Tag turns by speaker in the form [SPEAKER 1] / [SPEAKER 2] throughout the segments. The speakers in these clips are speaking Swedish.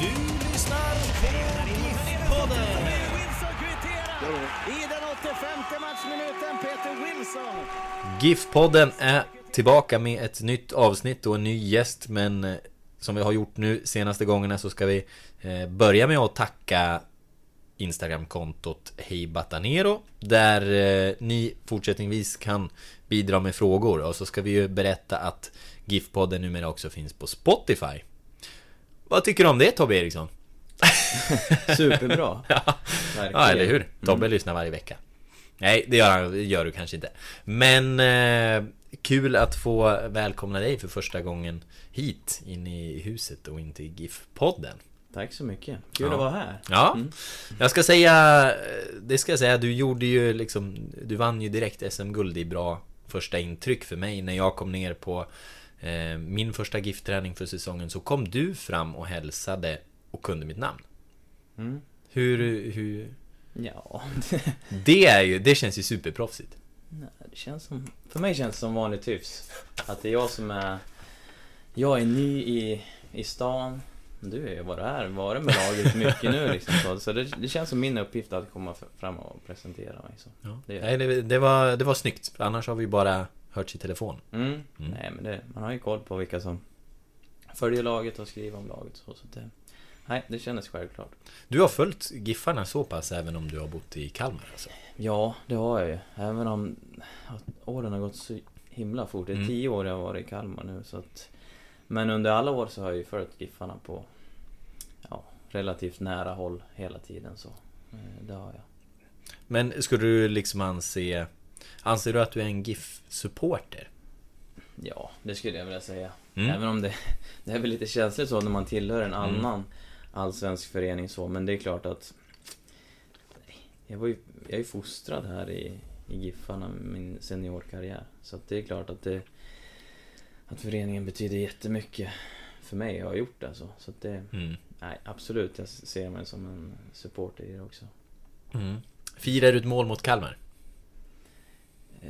[SPEAKER 1] Du lyssnar på GIF-podden. I den 85 matchminuten, Peter Wilson.
[SPEAKER 2] GIF-podden är tillbaka med ett nytt avsnitt och en ny gäst men eh, som vi har gjort nu senaste gångerna så ska vi eh, börja med att tacka Instagramkontot Hej Batanero där eh, ni fortsättningsvis kan bidra med frågor och så ska vi ju berätta att GIF-podden numera också finns på Spotify. Vad tycker du om det Tobbe Eriksson?
[SPEAKER 3] Superbra.
[SPEAKER 2] Ja, ja eller hur? Tobbe lyssnar varje vecka. Nej, det gör, han, det gör du kanske inte. Men eh, kul att få välkomna dig för första gången hit in i huset och in till GIF-podden.
[SPEAKER 3] Tack så mycket. Kul
[SPEAKER 2] Ja.
[SPEAKER 3] att vara här.
[SPEAKER 2] Ja, jag ska säga, det ska jag säga, du gjorde ju liksom, du vann ju direkt SM-guld i bra första intryck för mig när jag kom ner på min första GIF-träning för säsongen så kom du fram och hälsade och kunde mitt namn.
[SPEAKER 3] Mm.
[SPEAKER 2] Hur, hur,
[SPEAKER 3] Ja,
[SPEAKER 2] det är ju, det känns ju superproffsigt.
[SPEAKER 3] Nej, det känns som... För mig känns det som vanligt hyfs. Att det är jag som är... Jag är ny i, i stan. Du är ju vad du är, varit med laget mycket nu liksom. Så, så det, det känns som min uppgift att komma fram och presentera mig. Så.
[SPEAKER 2] Ja.
[SPEAKER 3] Det
[SPEAKER 2] Nej, det, det, var, det var snyggt. Annars har vi bara hört i telefon.
[SPEAKER 3] Mm.
[SPEAKER 2] Mm.
[SPEAKER 3] Nej men det, man har ju koll på vilka som följer laget och skriver om laget. Så, så det, nej, det kändes självklart.
[SPEAKER 2] Du har följt Giffarna så pass även om du har bott i Kalmar alltså.
[SPEAKER 3] Ja, det har jag ju. Även om åren har gått så himla fort. Det är
[SPEAKER 2] Mm.
[SPEAKER 3] tio år jag har varit i Kalmar nu så att... Men under alla år så har jag ju följt Giffarna på ja, relativt nära håll hela tiden så. eh, Det har jag.
[SPEAKER 2] Men skulle du liksom anse... Anser du att du är en GIF-supporter?
[SPEAKER 3] Ja, det skulle jag vilja säga.
[SPEAKER 2] Mm.
[SPEAKER 3] Även om det, det är väl lite känsligt så när man tillhör en annan allsvensk förening så. Men det är klart att... Jag, var ju, jag är ju fostrad här i, i Giffarna, min seniorkarriär. Så att det är klart att det... Att föreningen betyder jättemycket för mig. Jag har gjort det så. Så att det...
[SPEAKER 2] Mm.
[SPEAKER 3] Nej, absolut. Jag ser mig som en supporter i det också.
[SPEAKER 2] Mm. Firar du ett mål mot Kalmar?
[SPEAKER 3] Eh,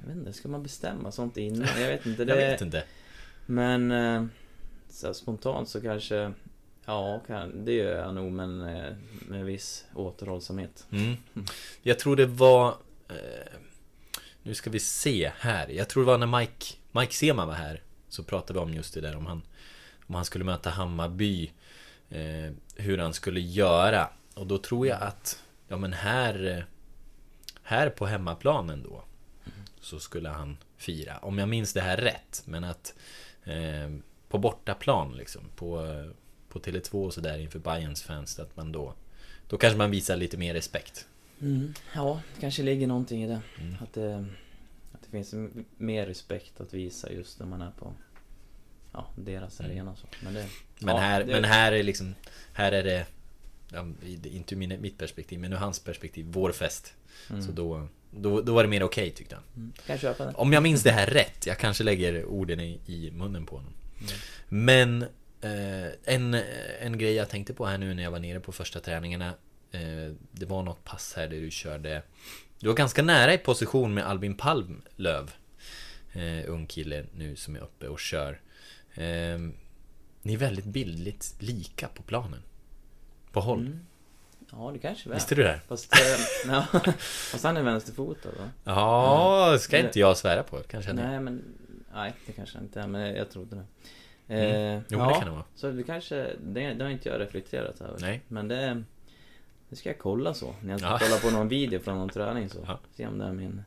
[SPEAKER 3] Jag vet inte, ska man bestämma sånt innan? Jag vet inte. Det,
[SPEAKER 2] Jag vet inte.
[SPEAKER 3] Men eh, så spontant så kanske Ja, det gör jag nog men eh, med viss återhållsamhet.
[SPEAKER 2] Mm. Jag tror det var... Nu ska vi se här. Jag tror det var när Mike, Mike Seman var här. Så pratade vi om just det där om han, om han skulle möta Hammarby. Hur han skulle göra. Och då tror jag att... Ja men här... Här på hemmaplanen då. Så skulle han fira. Om jag minns det här rätt. Men att... Eh, på bortaplan liksom. På, på Tele2 och sådär inför Bayerns fans. Att man då... Då kanske man visar lite mer respekt.
[SPEAKER 3] Mm. Ja, det kanske ligger någonting i det.
[SPEAKER 2] Mm.
[SPEAKER 3] Att det. Att det finns mer respekt att visa just när man är på Ja, deras
[SPEAKER 2] Mm.
[SPEAKER 3] arena så. Men det...
[SPEAKER 2] Men,
[SPEAKER 3] ja,
[SPEAKER 2] här,
[SPEAKER 3] det,
[SPEAKER 2] men här är liksom Här är det ja, Inte ur mitt perspektiv men ur hans perspektiv Vår fest
[SPEAKER 3] Mm.
[SPEAKER 2] Så då, då, då var det mer okej tyckte han
[SPEAKER 3] Mm. Kan köpa det?
[SPEAKER 2] Om jag minns det här rätt Jag kanske lägger orden i, i munnen på honom Men eh, en, en grej jag tänkte på här nu när jag var nere på första träningarna eh, Det var något pass här där du körde Du var ganska nära i position med Albin Palmlöv eh, Ung kille nu som är uppe och kör eh, Ni är väldigt bildligt lika på planen På håll
[SPEAKER 3] Mm. Ja, det kanske vi är.
[SPEAKER 2] Visste du det?
[SPEAKER 3] Fast, eh, ja, fast han är vänsterfotad va?
[SPEAKER 2] Ja, ska
[SPEAKER 3] Det-
[SPEAKER 2] inte jag svära på kanske är.
[SPEAKER 3] Nej men, nej det kanske inte är, men jag, trodde det.
[SPEAKER 2] Mm.
[SPEAKER 3] Eh,
[SPEAKER 2] Jo, men det kan det vara.
[SPEAKER 3] Så det kanske, det, det har inte jag reflekterat över.
[SPEAKER 2] Nej.
[SPEAKER 3] Men det, det ska jag kolla så. När jag ska
[SPEAKER 2] Ja.
[SPEAKER 3] kolla på någon video från någon träning så.
[SPEAKER 2] Ja.
[SPEAKER 3] Se om det är min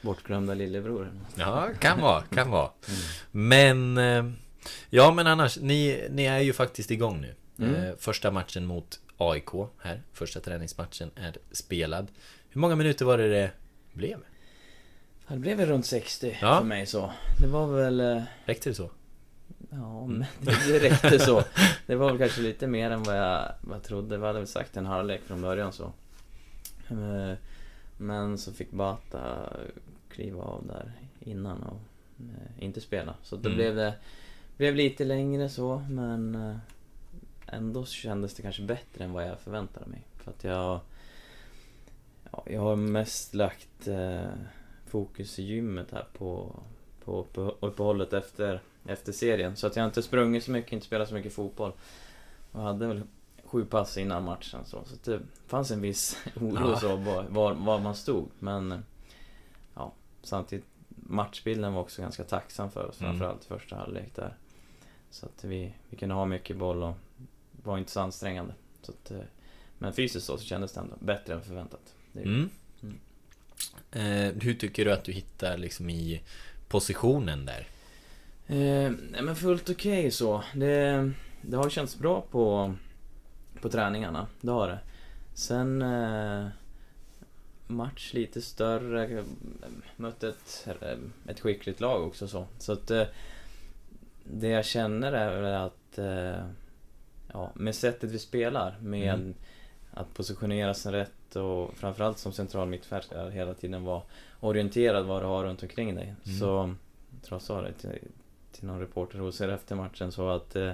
[SPEAKER 3] bortglömda lillebror.
[SPEAKER 2] Ja, kan vara, kan vara. Men... eh, Ja men annars, ni, ni är ju faktiskt igång nu.
[SPEAKER 3] Mm.
[SPEAKER 2] Eh, Första matchen mot AIK här. Första träningsmatchen är spelad. Hur många minuter var det det blev?
[SPEAKER 3] Det blev väl runt 60
[SPEAKER 2] Ja.
[SPEAKER 3] för mig så. Det var väl... eh,
[SPEAKER 2] Räckte det så?
[SPEAKER 3] Ja, men det, räckte så. Det var väl kanske lite mer än vad jag, vad jag trodde. Vi hade väl sagt en halvlek från början så. Eh, Men så fick Bata kliva av där innan och eh, inte spela. Så då
[SPEAKER 2] Mm.
[SPEAKER 3] blev det blev lite längre så, men ändå kändes det kanske bättre än vad jag förväntade mig. För att jag... Ja, jag har mest lagt eh, fokus i gymmet här på, på uppeh- uppehållet efter, efter serien. Så att jag inte sprungit så mycket, inte spelat så mycket fotboll. Och hade väl sju pass innan matchen så. Så det fanns en viss oro
[SPEAKER 2] Ja.
[SPEAKER 3] så var, var, var man stod. Men ja, samtidigt matchbilden var också ganska tacksam för oss.
[SPEAKER 2] Mm.
[SPEAKER 3] Framförallt första halvlek där. Så att vi, vi kunde ha mycket boll och var inte så ansträngande. Så att, eh, men fysiskt så, så kändes det ändå bättre än förväntat.
[SPEAKER 2] Mm.
[SPEAKER 3] Mm.
[SPEAKER 2] Eh, hur tycker du att du hittar liksom i positionen där?
[SPEAKER 3] Eh, nej men fullt okej så. Det, det har känts bra på, på träningarna, det har det. Sen eh, match lite större, mötte ett, eh, ett skickligt lag också så. Så att eh, det jag känner är väl att eh, ja, med sättet vi spelar, med
[SPEAKER 2] Mm.
[SPEAKER 3] att positionera sig rätt och framförallt som central mittfältare hela tiden vara orienterad vad du har runt omkring dig.
[SPEAKER 2] Mm.
[SPEAKER 3] Så, jag tror jag sa det till, till någon reporter hos er efter matchen så att eh,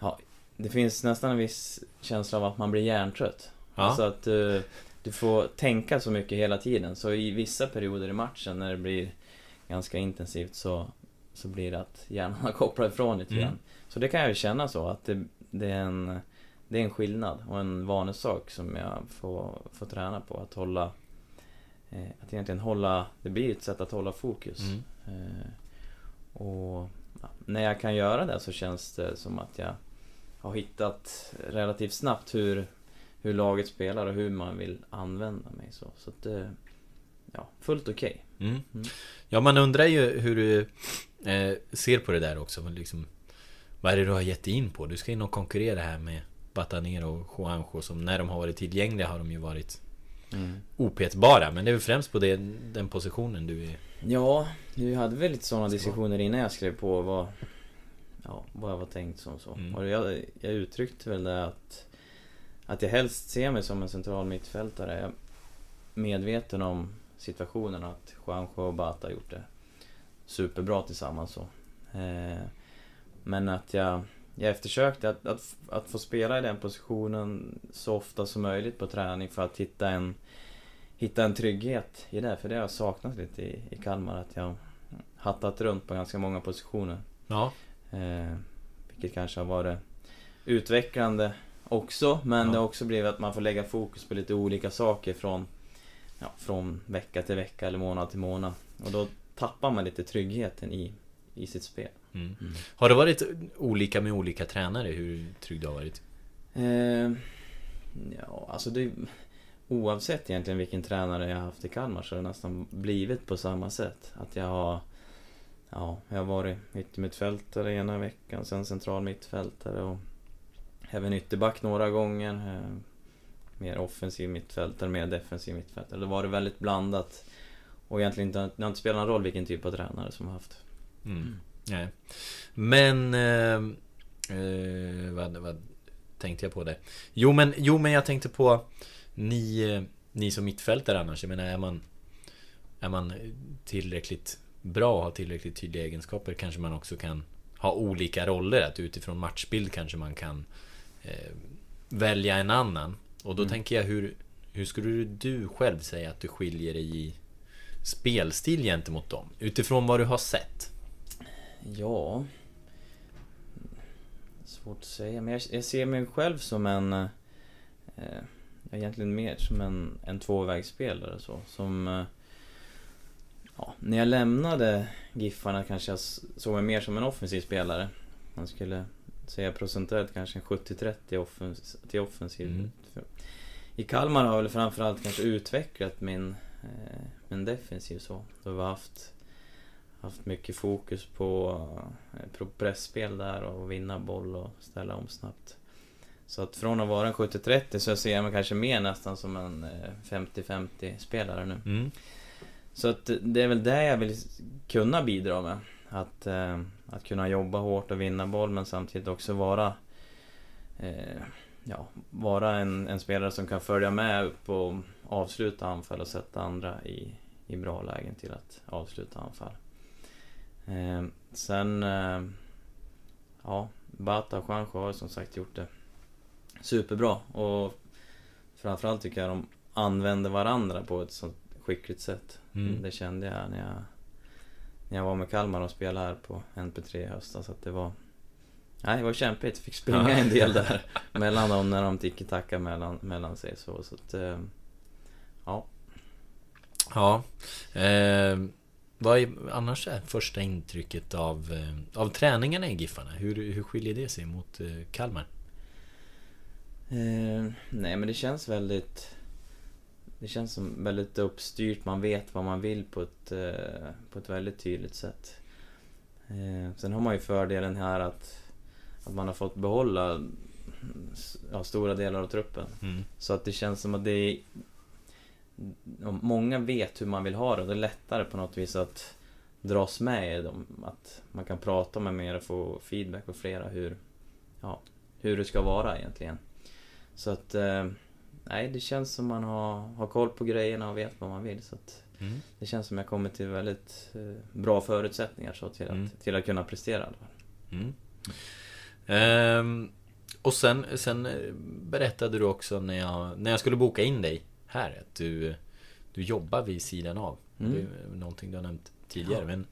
[SPEAKER 3] ja, det finns nästan en viss känsla av att man blir hjärntrött.
[SPEAKER 2] Ja.
[SPEAKER 3] Alltså att eh, du får tänka så mycket hela tiden. Så i vissa perioder i matchen när det blir ganska intensivt så, så blir det att hjärnan kopplar ifrån lite
[SPEAKER 2] Mm.
[SPEAKER 3] grann. Så det kan jag ju känna så att det, det är en det är en skillnad och en vanesak som jag får, får träna på. Att hålla... Eh, att egentligen hålla... Det blir ett sätt att hålla fokus.
[SPEAKER 2] Mm.
[SPEAKER 3] Eh, och ja, när jag kan göra det så känns det som att jag har hittat relativt snabbt hur, hur laget spelar och hur man vill använda mig. Så, så att det... Ja, fullt okej.
[SPEAKER 2] Mm.
[SPEAKER 3] Mm.
[SPEAKER 2] Ja, man undrar ju hur du eh, ser på det där också. Liksom, vad är det du har gett in på? Du ska in och konkurrera här med Batanero och Juanjo som när de har varit tillgängliga har de ju varit
[SPEAKER 3] Mm.
[SPEAKER 2] opetbara. Men det är väl främst på det, den positionen du är...
[SPEAKER 3] Ja, vi hade väl lite sådana diskussioner innan jag skrev på vad, ja, vad jag var tänkt som så.
[SPEAKER 2] Mm.
[SPEAKER 3] Och jag, jag uttryckte väl det att, att jag helst ser mig som en central mittfältare. Jag är medveten om situationen att Juanjo och Bata har gjort det superbra tillsammans så. Eh, men att jag, jag eftersökte att, att, att få spela i den positionen så ofta som möjligt på träning för att hitta en hitta en trygghet i det. För det har jag saknat lite i, i Kalmar. Att jag hattat runt på ganska många positioner.
[SPEAKER 2] Ja.
[SPEAKER 3] Eh, vilket kanske har varit utvecklande också. Men
[SPEAKER 2] Ja.
[SPEAKER 3] det har också blivit att man får lägga fokus på lite olika saker från, ja, från vecka till vecka eller månad till månad. Och då tappar man lite tryggheten i, i sitt spel.
[SPEAKER 2] Mm. Har det varit olika med olika tränare hur trygg du har varit?
[SPEAKER 3] Eh, ja, alltså det... Oavsett egentligen vilken tränare jag har haft i Kalmar så har det nästan blivit på samma sätt. Att jag har... Ja, jag har varit yttermittfältare ena veckan, sen central mittfältare och även ytterback några gånger. Eh, mer offensiv mittfältare, mer defensiv mittfältare. Det har varit väldigt blandat. Och egentligen inte, det har inte spelat någon roll vilken typ av tränare som har haft.
[SPEAKER 2] Mm. Nej. Men... Eh, eh, vad, vad tänkte jag på det? Jo men, jo men jag tänkte på Ni, eh, ni som mittfältare annars, jag menar är man Är man tillräckligt bra och har tillräckligt tydliga egenskaper kanske man också kan ha olika roller. Att utifrån matchbild kanske man kan eh, välja en annan. Och då
[SPEAKER 3] Mm.
[SPEAKER 2] tänker jag hur Hur skulle du själv säga att du skiljer dig i spelstil gentemot dem? Utifrån vad du har sett?
[SPEAKER 3] Ja... Svårt att säga, men jag, jag ser mig själv som en... Eh, egentligen mer som en, en tvåvägsspelare så. Som... Eh, ja, när jag lämnade Giffarna kanske jag såg mig mer som en offensiv spelare. Man skulle säga procentuellt kanske en 70-30 offens, till offensiv.
[SPEAKER 2] Mm.
[SPEAKER 3] I Kalmar har jag väl framförallt kanske utvecklat min, eh, min defensiv så. Då har vi haft haft mycket fokus på, eh, på pressspel där och vinna boll och ställa om snabbt. Så att från att vara en 70-30 så ser jag mig kanske mer nästan som en eh, 50-50 spelare nu.
[SPEAKER 2] Mm.
[SPEAKER 3] Så att det är väl det jag vill kunna bidra med. Att, eh, att kunna jobba hårt och vinna boll men samtidigt också vara eh, Ja, vara en, en spelare som kan följa med upp och avsluta anfall och sätta andra i, i bra lägen till att avsluta anfall. Eh, sen... Eh, ja, Bata och Juanjo har som sagt gjort det superbra och framförallt tycker jag de använder varandra på ett sånt skickligt sätt.
[SPEAKER 2] Mm.
[SPEAKER 3] Det kände jag när jag, när jag var med Kalmar och spelade här på NP3 i höstas att det var Nej, det var kämpigt. Fick springa en del där mellan dem när de tiki-taka mellan, mellan sig så. så att, eh, ja.
[SPEAKER 2] Ja. Eh, vad är annars är första intrycket av, eh, av träningarna i Giffarna? Hur, hur skiljer det sig mot eh, Kalmar?
[SPEAKER 3] Eh, nej men det känns väldigt... Det känns som väldigt uppstyrt, man vet vad man vill på ett, eh, på ett väldigt tydligt sätt. Eh, sen har man ju fördelen här att, att man har fått behålla ja, stora delar av truppen.
[SPEAKER 2] Mm.
[SPEAKER 3] Så att det känns som att det är... om Många vet hur man vill ha det och det är lättare på något vis att dras med i dem. Att man kan prata med mer och få feedback på flera hur, ja, hur det ska vara egentligen. Så att... Eh, nej, det känns som man har, har koll på grejerna och vet vad man vill. Så att
[SPEAKER 2] Mm.
[SPEAKER 3] det känns som jag kommer till väldigt eh, bra förutsättningar så till, att,
[SPEAKER 2] Mm.
[SPEAKER 3] till att kunna prestera.
[SPEAKER 2] Mm. Ehm, och sen, sen eh, berättade du också när jag, när jag skulle boka in dig här att du, du jobbar vid sidan av.
[SPEAKER 3] Mm.
[SPEAKER 2] Det är någonting du har nämnt tidigare. Men,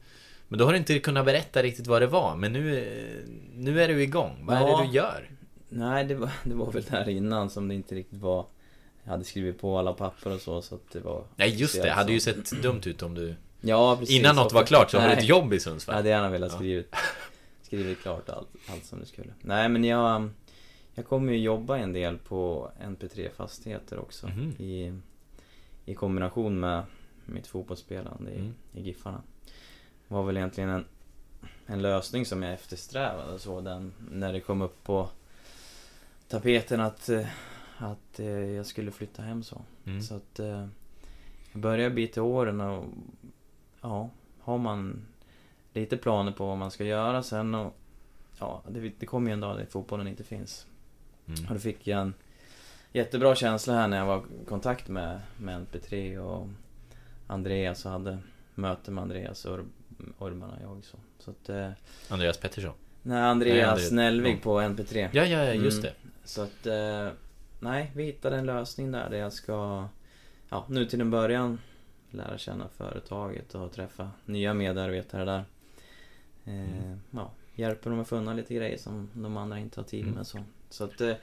[SPEAKER 2] men då har du inte kunnat berätta riktigt vad det var. Men nu, nu är du igång. Vad är
[SPEAKER 3] Ja.
[SPEAKER 2] det du gör?
[SPEAKER 3] Nej, det var, det var väl där innan som det inte riktigt var... Jag hade skrivit på alla papper och så, så att det var...
[SPEAKER 2] Nej just det,
[SPEAKER 3] officiellt
[SPEAKER 2] hade ju sett dumt ut om du
[SPEAKER 3] Ja, precis.
[SPEAKER 2] Innan något var klart så har du ett jobb i
[SPEAKER 3] Jag
[SPEAKER 2] Sundsvall.
[SPEAKER 3] hade gärna velat
[SPEAKER 2] Ja.
[SPEAKER 3] skrivit, skrivit klart allt, allt som det skulle. Nej, men jag... Jag kommer ju jobba en del på NP3 Fastigheter också.
[SPEAKER 2] Mhm.
[SPEAKER 3] I, I kombination med mitt fotbollsspelande i,
[SPEAKER 2] Mm.
[SPEAKER 3] i Giffarna. Det var väl egentligen en, en lösning som jag eftersträvade så den, när det kom upp på tapeten att, eh, att eh, jag skulle flytta hem så.
[SPEAKER 2] Mm.
[SPEAKER 3] Så att eh, jag börjar bli till åren och ja, har man lite planer på vad man ska göra sen och ja, det, det kommer ju en dag där fotbollen inte finns.
[SPEAKER 2] Mm.
[SPEAKER 3] Och då fick jag en jättebra känsla här när jag var i kontakt med, med NP3 och Andreas och hade möte med Andreas Ur, Urban och jag så. Så att, eh,
[SPEAKER 2] Andreas Pettersson.
[SPEAKER 3] nej,
[SPEAKER 2] Nej,
[SPEAKER 3] Andreas
[SPEAKER 2] Andreas-
[SPEAKER 3] Nellvig
[SPEAKER 2] ja.
[SPEAKER 3] på NP3.
[SPEAKER 2] Ja, ja, ja, just
[SPEAKER 3] Mm.
[SPEAKER 2] det.
[SPEAKER 3] Så att, eh, nej, vi hittade en lösning där, där jag ska, ja, nu till en början lära känna företaget och träffa nya medarbetare där. Eh,
[SPEAKER 2] Mm.
[SPEAKER 3] Ja, hjälper dem att funna lite grejer som de andra inte har tid
[SPEAKER 2] Mm.
[SPEAKER 3] med så. Så att, eh,
[SPEAKER 2] Du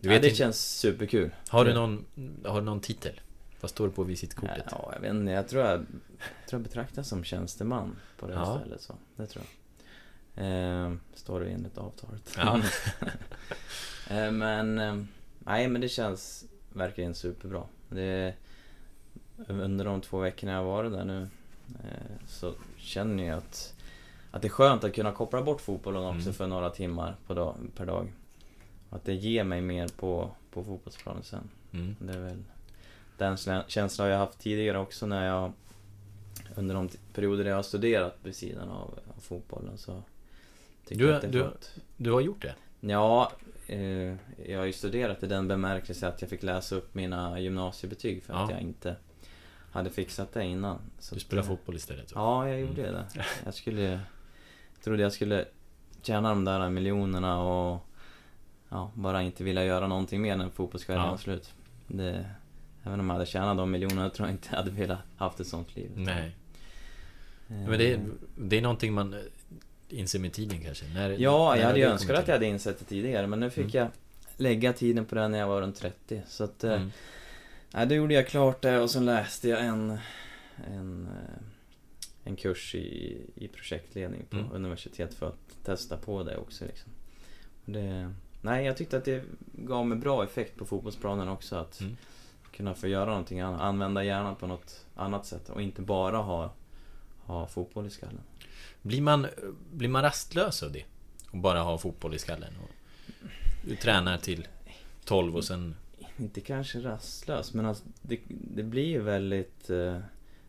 [SPEAKER 3] ja,
[SPEAKER 2] vet
[SPEAKER 3] det
[SPEAKER 2] inte-
[SPEAKER 3] känns superkul.
[SPEAKER 2] Har du någon, har du någon titel? Vad står det på visitkortet?
[SPEAKER 3] Ja, jag vet inte, jag tror jag, jag tror jag betraktas som tjänsteman på det här
[SPEAKER 2] Ja.
[SPEAKER 3] stället så. Det tror jag. Eh, står det enligt avtalet.
[SPEAKER 2] Ja.
[SPEAKER 3] eh, men, eh, nej men det känns verkligen superbra. Det, under de två veckorna jag varit där nu eh, så känner jag att, att det är skönt att kunna koppla bort fotbollen också
[SPEAKER 2] Mm.
[SPEAKER 3] för några timmar på dag, per dag. Att det ger mig mer på, på fotbollsplanen sen.
[SPEAKER 2] Mm.
[SPEAKER 3] Det är väl den känslan jag haft tidigare också när jag under de perioder jag har studerat vid sidan av, av fotbollen så tycker
[SPEAKER 2] Du-
[SPEAKER 3] jag att det
[SPEAKER 2] du-
[SPEAKER 3] är skönt.
[SPEAKER 2] Du har gjort det?
[SPEAKER 3] Ja, eh, jag har ju studerat i den bemärkelse att jag fick läsa upp mina gymnasiebetyg för att
[SPEAKER 2] Ja.
[SPEAKER 3] jag inte hade fixat det innan. Så
[SPEAKER 2] Du
[SPEAKER 3] att,
[SPEAKER 2] spelar
[SPEAKER 3] eh,
[SPEAKER 2] fotboll istället? så.
[SPEAKER 3] Ja, jag gjorde det. Jag skulle... Jag trodde jag skulle tjäna de där miljonerna och ja, bara inte vilja göra någonting mer när fotbollskarriären
[SPEAKER 2] Ja.
[SPEAKER 3] var slut. Det, även om jag hade tjänat de miljonerna tror jag inte jag hade velat haft ett sånt liv.
[SPEAKER 2] Nej.
[SPEAKER 3] Eh,
[SPEAKER 2] Men det, är- det är någonting man eh, inser med tiden kanske? När,
[SPEAKER 3] Ja,
[SPEAKER 2] när
[SPEAKER 3] jag hade ju önskat att jag hade insett det tidigare men nu fick
[SPEAKER 2] Mm.
[SPEAKER 3] jag lägga tiden på det när jag var runt 30. Så att, eh,
[SPEAKER 2] Mm.
[SPEAKER 3] Nej, då gjorde jag klart det och sen läste jag en, en, eh, en kurs i, i projektledning på
[SPEAKER 2] Mm.
[SPEAKER 3] universitet för att testa på det också liksom. Det, nej, jag tyckte att det gav mig bra effekt på fotbollsplanen också att
[SPEAKER 2] Mm.
[SPEAKER 3] kunna få göra någonting annat, använda hjärnan på något annat sätt och inte bara ha, ha fotboll i skallen.
[SPEAKER 2] Blir man, blir man rastlös av det? Och bara ha fotboll i skallen? Och du tränar till 12 och sen...
[SPEAKER 3] Inte kanske rastlös, men alltså, det, det blir ju väldigt eh,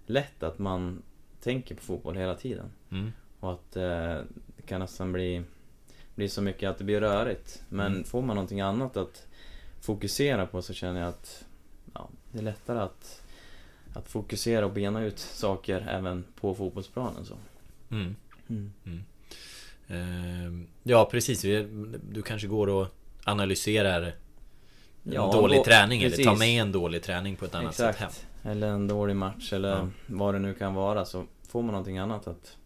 [SPEAKER 3] lätt att man tänker på fotboll hela tiden.
[SPEAKER 2] Mm.
[SPEAKER 3] Och att eh, det kan nästan bli, bli så mycket att det blir rörigt. Men
[SPEAKER 2] Mm.
[SPEAKER 3] får man någonting annat att fokusera på så känner jag att ja, det är lättare att, att fokusera och bena ut saker även på fotbollsplanen. Så.
[SPEAKER 2] Mm.
[SPEAKER 3] Mm.
[SPEAKER 2] Ehm, Ja, precis. Du kanske går och analyserar
[SPEAKER 3] Ja,
[SPEAKER 2] dålig
[SPEAKER 3] då-
[SPEAKER 2] träning eller tar
[SPEAKER 3] precis.
[SPEAKER 2] med en dålig träning på ett annat sätt hem.
[SPEAKER 3] Exakt. Eller en dålig match eller
[SPEAKER 2] Ja.
[SPEAKER 3] vad det nu kan vara. Så får man någonting annat att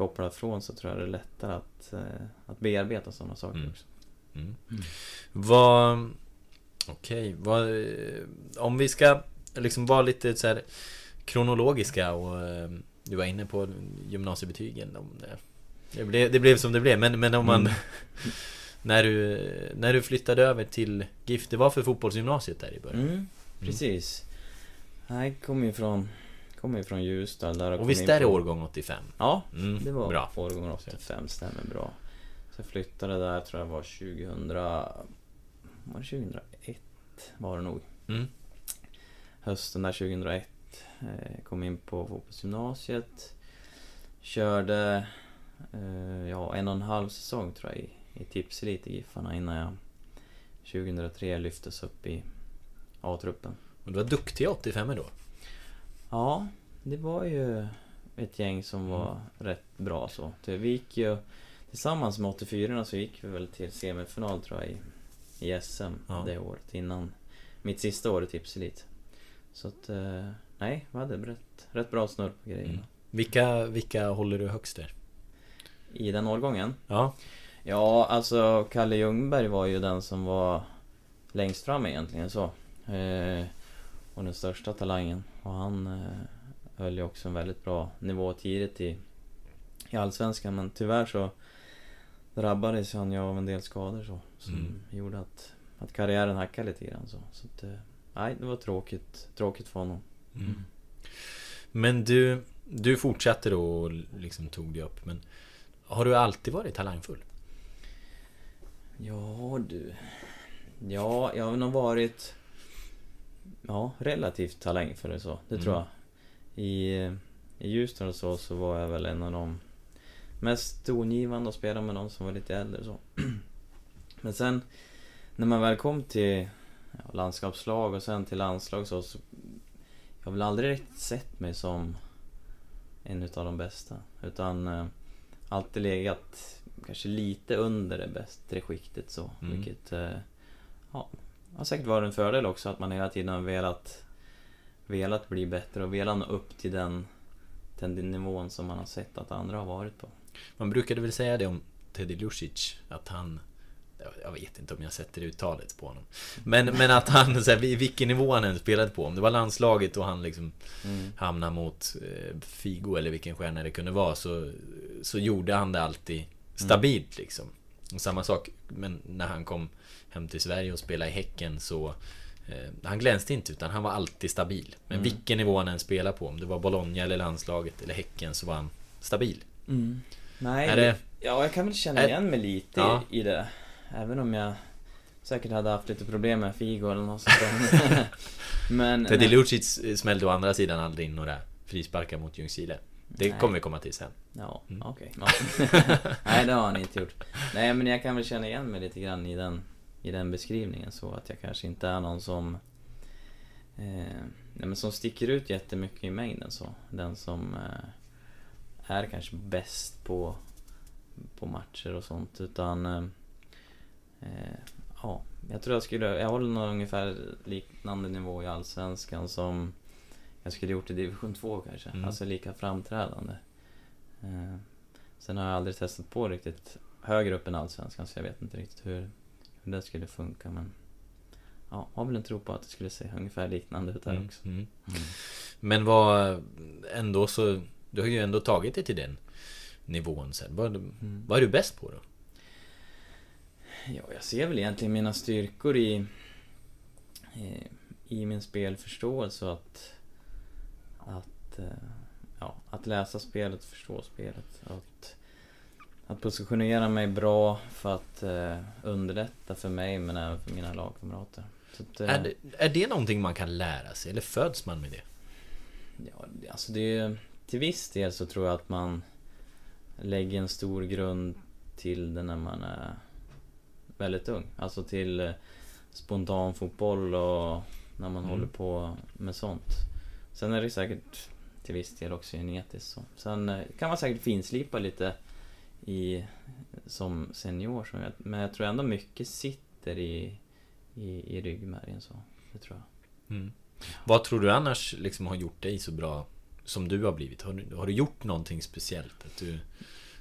[SPEAKER 3] koppla ifrån så tror jag det är lättare att, eh, att bearbeta sådana saker
[SPEAKER 2] Mm.
[SPEAKER 3] också.
[SPEAKER 2] Mm.
[SPEAKER 3] Mm.
[SPEAKER 2] Vad... Okej, vad... Om vi ska liksom vara lite så här kronologiska och eh, du var inne på gymnasiebetygen. Om det, det, blev, det blev som det blev, men, men om man...
[SPEAKER 3] Mm.
[SPEAKER 2] när, du, när du flyttade över till GIF, det var för fotbollsgymnasiet där i början.
[SPEAKER 3] Mm, precis. Jag kommer ju från, kommer ju från Ljusdal där kom
[SPEAKER 2] Och visst är det årgång 85?
[SPEAKER 3] Ja,
[SPEAKER 2] Mm,
[SPEAKER 3] det var
[SPEAKER 2] bra.
[SPEAKER 3] årgång 85, stämmer bra. Så jag flyttade där tror jag var 2000... Var det 2001? Var det nog.
[SPEAKER 2] Mm.
[SPEAKER 3] Hösten där 2001. Eh, kom in på fotbollsgymnasiet. Körde eh, ja, en och en halv säsong tror jag i, i Tipselit i Giffarna innan jag 2003 lyftes upp i A-truppen.
[SPEAKER 2] Och du var duktig 85 då?
[SPEAKER 3] Ja, det var ju ett gäng som var rätt bra så. Vi gick ju tillsammans med 84 så gick vi väl till semifinal tror jag i, i SM
[SPEAKER 2] Ja.
[SPEAKER 3] det året innan mitt sista år i Tipselit. Så att, eh, nej, vi hade rätt, rätt bra snurr på grejerna.
[SPEAKER 2] Mm. Vilka, vilka håller du högst där?
[SPEAKER 3] I den årgången?
[SPEAKER 2] Ja,
[SPEAKER 3] Ja, alltså Kalle Ljungberg var ju den som var längst fram egentligen så. Eh, och den största talangen. Och han eh, höll ju också en väldigt bra nivå tidigt i, i Allsvenskan. Men tyvärr så drabbades han ju av en del skador så. Som
[SPEAKER 2] Mm.
[SPEAKER 3] gjorde att, att karriären hackade lite grann så. så att, eh, nej, det var tråkigt, tråkigt för honom.
[SPEAKER 2] Mm. Men du, du fortsatte då och liksom tog dig upp. Men har du alltid varit talangfull?
[SPEAKER 3] Ja du. Ja, jag har nog varit Ja, relativt talangfull och så. Det tror
[SPEAKER 2] Mm.
[SPEAKER 3] jag. I, I Ljusdal och så, så var jag väl en av de mest tongivande och spelade med de som var lite äldre så. Men sen när man väl kom till ja, landskapslag och sen till landslag så, så jag har väl aldrig riktigt sett mig som en utav de bästa. Utan eh, alltid legat kanske lite under det bättre skiktet så.
[SPEAKER 2] Mm.
[SPEAKER 3] Vilket eh, ja, har säkert varit en fördel också att man hela tiden har velat, velat bli bättre och velat nå upp till den, den nivån som man har sett att andra har varit på.
[SPEAKER 2] Man brukade väl säga det om Teddy Lucic Att han Jag vet inte om jag sätter uttalet på honom Men, men att han, så här, vilken nivå han än spelade på Om det var landslaget och han liksom
[SPEAKER 3] Mm.
[SPEAKER 2] Hamnade mot eh, Figo eller vilken stjärna det kunde vara så Så gjorde han det alltid Stabilt liksom och Samma sak Men när han kom Hem till Sverige och spelade i Häcken så eh, Han glänste inte utan han var alltid stabil Men
[SPEAKER 3] Mm.
[SPEAKER 2] vilken nivå han än spelade på Om det var Bologna eller landslaget eller Häcken så var han Stabil
[SPEAKER 3] Nej,
[SPEAKER 2] Är det-
[SPEAKER 3] ja jag kan väl känna
[SPEAKER 2] Är-
[SPEAKER 3] igen mig lite
[SPEAKER 2] Ja.
[SPEAKER 3] i, det. Även om jag säkert hade haft lite problem med Figo eller något sånt. Men...
[SPEAKER 2] Teddy. Lucic smällde å andra sidan aldrig in några frisparkar mot Ljungskile Det
[SPEAKER 3] Nej.
[SPEAKER 2] kommer vi komma till sen
[SPEAKER 3] Ja,
[SPEAKER 2] Mm.
[SPEAKER 3] okej. Ja. Nej, det har han inte gjort. Nej, men jag kan väl känna igen mig lite grann i den, i den beskrivningen så att jag kanske inte är någon som eh, nej, men som sticker ut jättemycket i mängden så. Den som eh, är kanske bäst på, på matcher och sånt utan eh, eh, ja, jag tror jag skulle, jag håller nog ungefär liknande nivå i Allsvenskan som jag skulle gjort i division 2 kanske.
[SPEAKER 2] Mm.
[SPEAKER 3] Alltså lika framträdande. Eh, sen har jag aldrig testat på riktigt högre upp än Allsvenskan så jag vet inte riktigt hur, hur det skulle funka men Ja, har väl en tro på att det skulle se ungefär liknande ut där
[SPEAKER 2] Mm,
[SPEAKER 3] också.
[SPEAKER 2] mm.
[SPEAKER 3] Mm.
[SPEAKER 2] Men vad ändå så Du har ju ändå tagit det till den nivån sen Vad,
[SPEAKER 3] Mm.
[SPEAKER 2] vad är du bäst på då?
[SPEAKER 3] Ja, jag ser väl egentligen mina styrkor i, eh, i min spelförståelse att, att eh, ja, att läsa spelet, förstå spelet. Att, att positionera mig bra för att eh, underlätta för mig men även för mina lagkamrater. Att, eh,
[SPEAKER 2] Är, det, är det någonting man kan lära sig eller föds man med det?
[SPEAKER 3] Ja, alltså det är Till viss del så tror jag att man lägger en stor grund till det när man är väldigt ung. Alltså till eh, spontan fotboll och när man
[SPEAKER 2] Mm.
[SPEAKER 3] håller på med sånt. Sen är det säkert till viss del också genetiskt så. Sen eh, kan man säkert finslipa lite i, som senior, som jag, men jag tror ändå mycket sitter i, i, i ryggmärgen så. Det tror jag.
[SPEAKER 2] Mm. Vad tror du annars liksom har gjort dig så bra som du har blivit? Har du, har du gjort någonting speciellt? Att du, du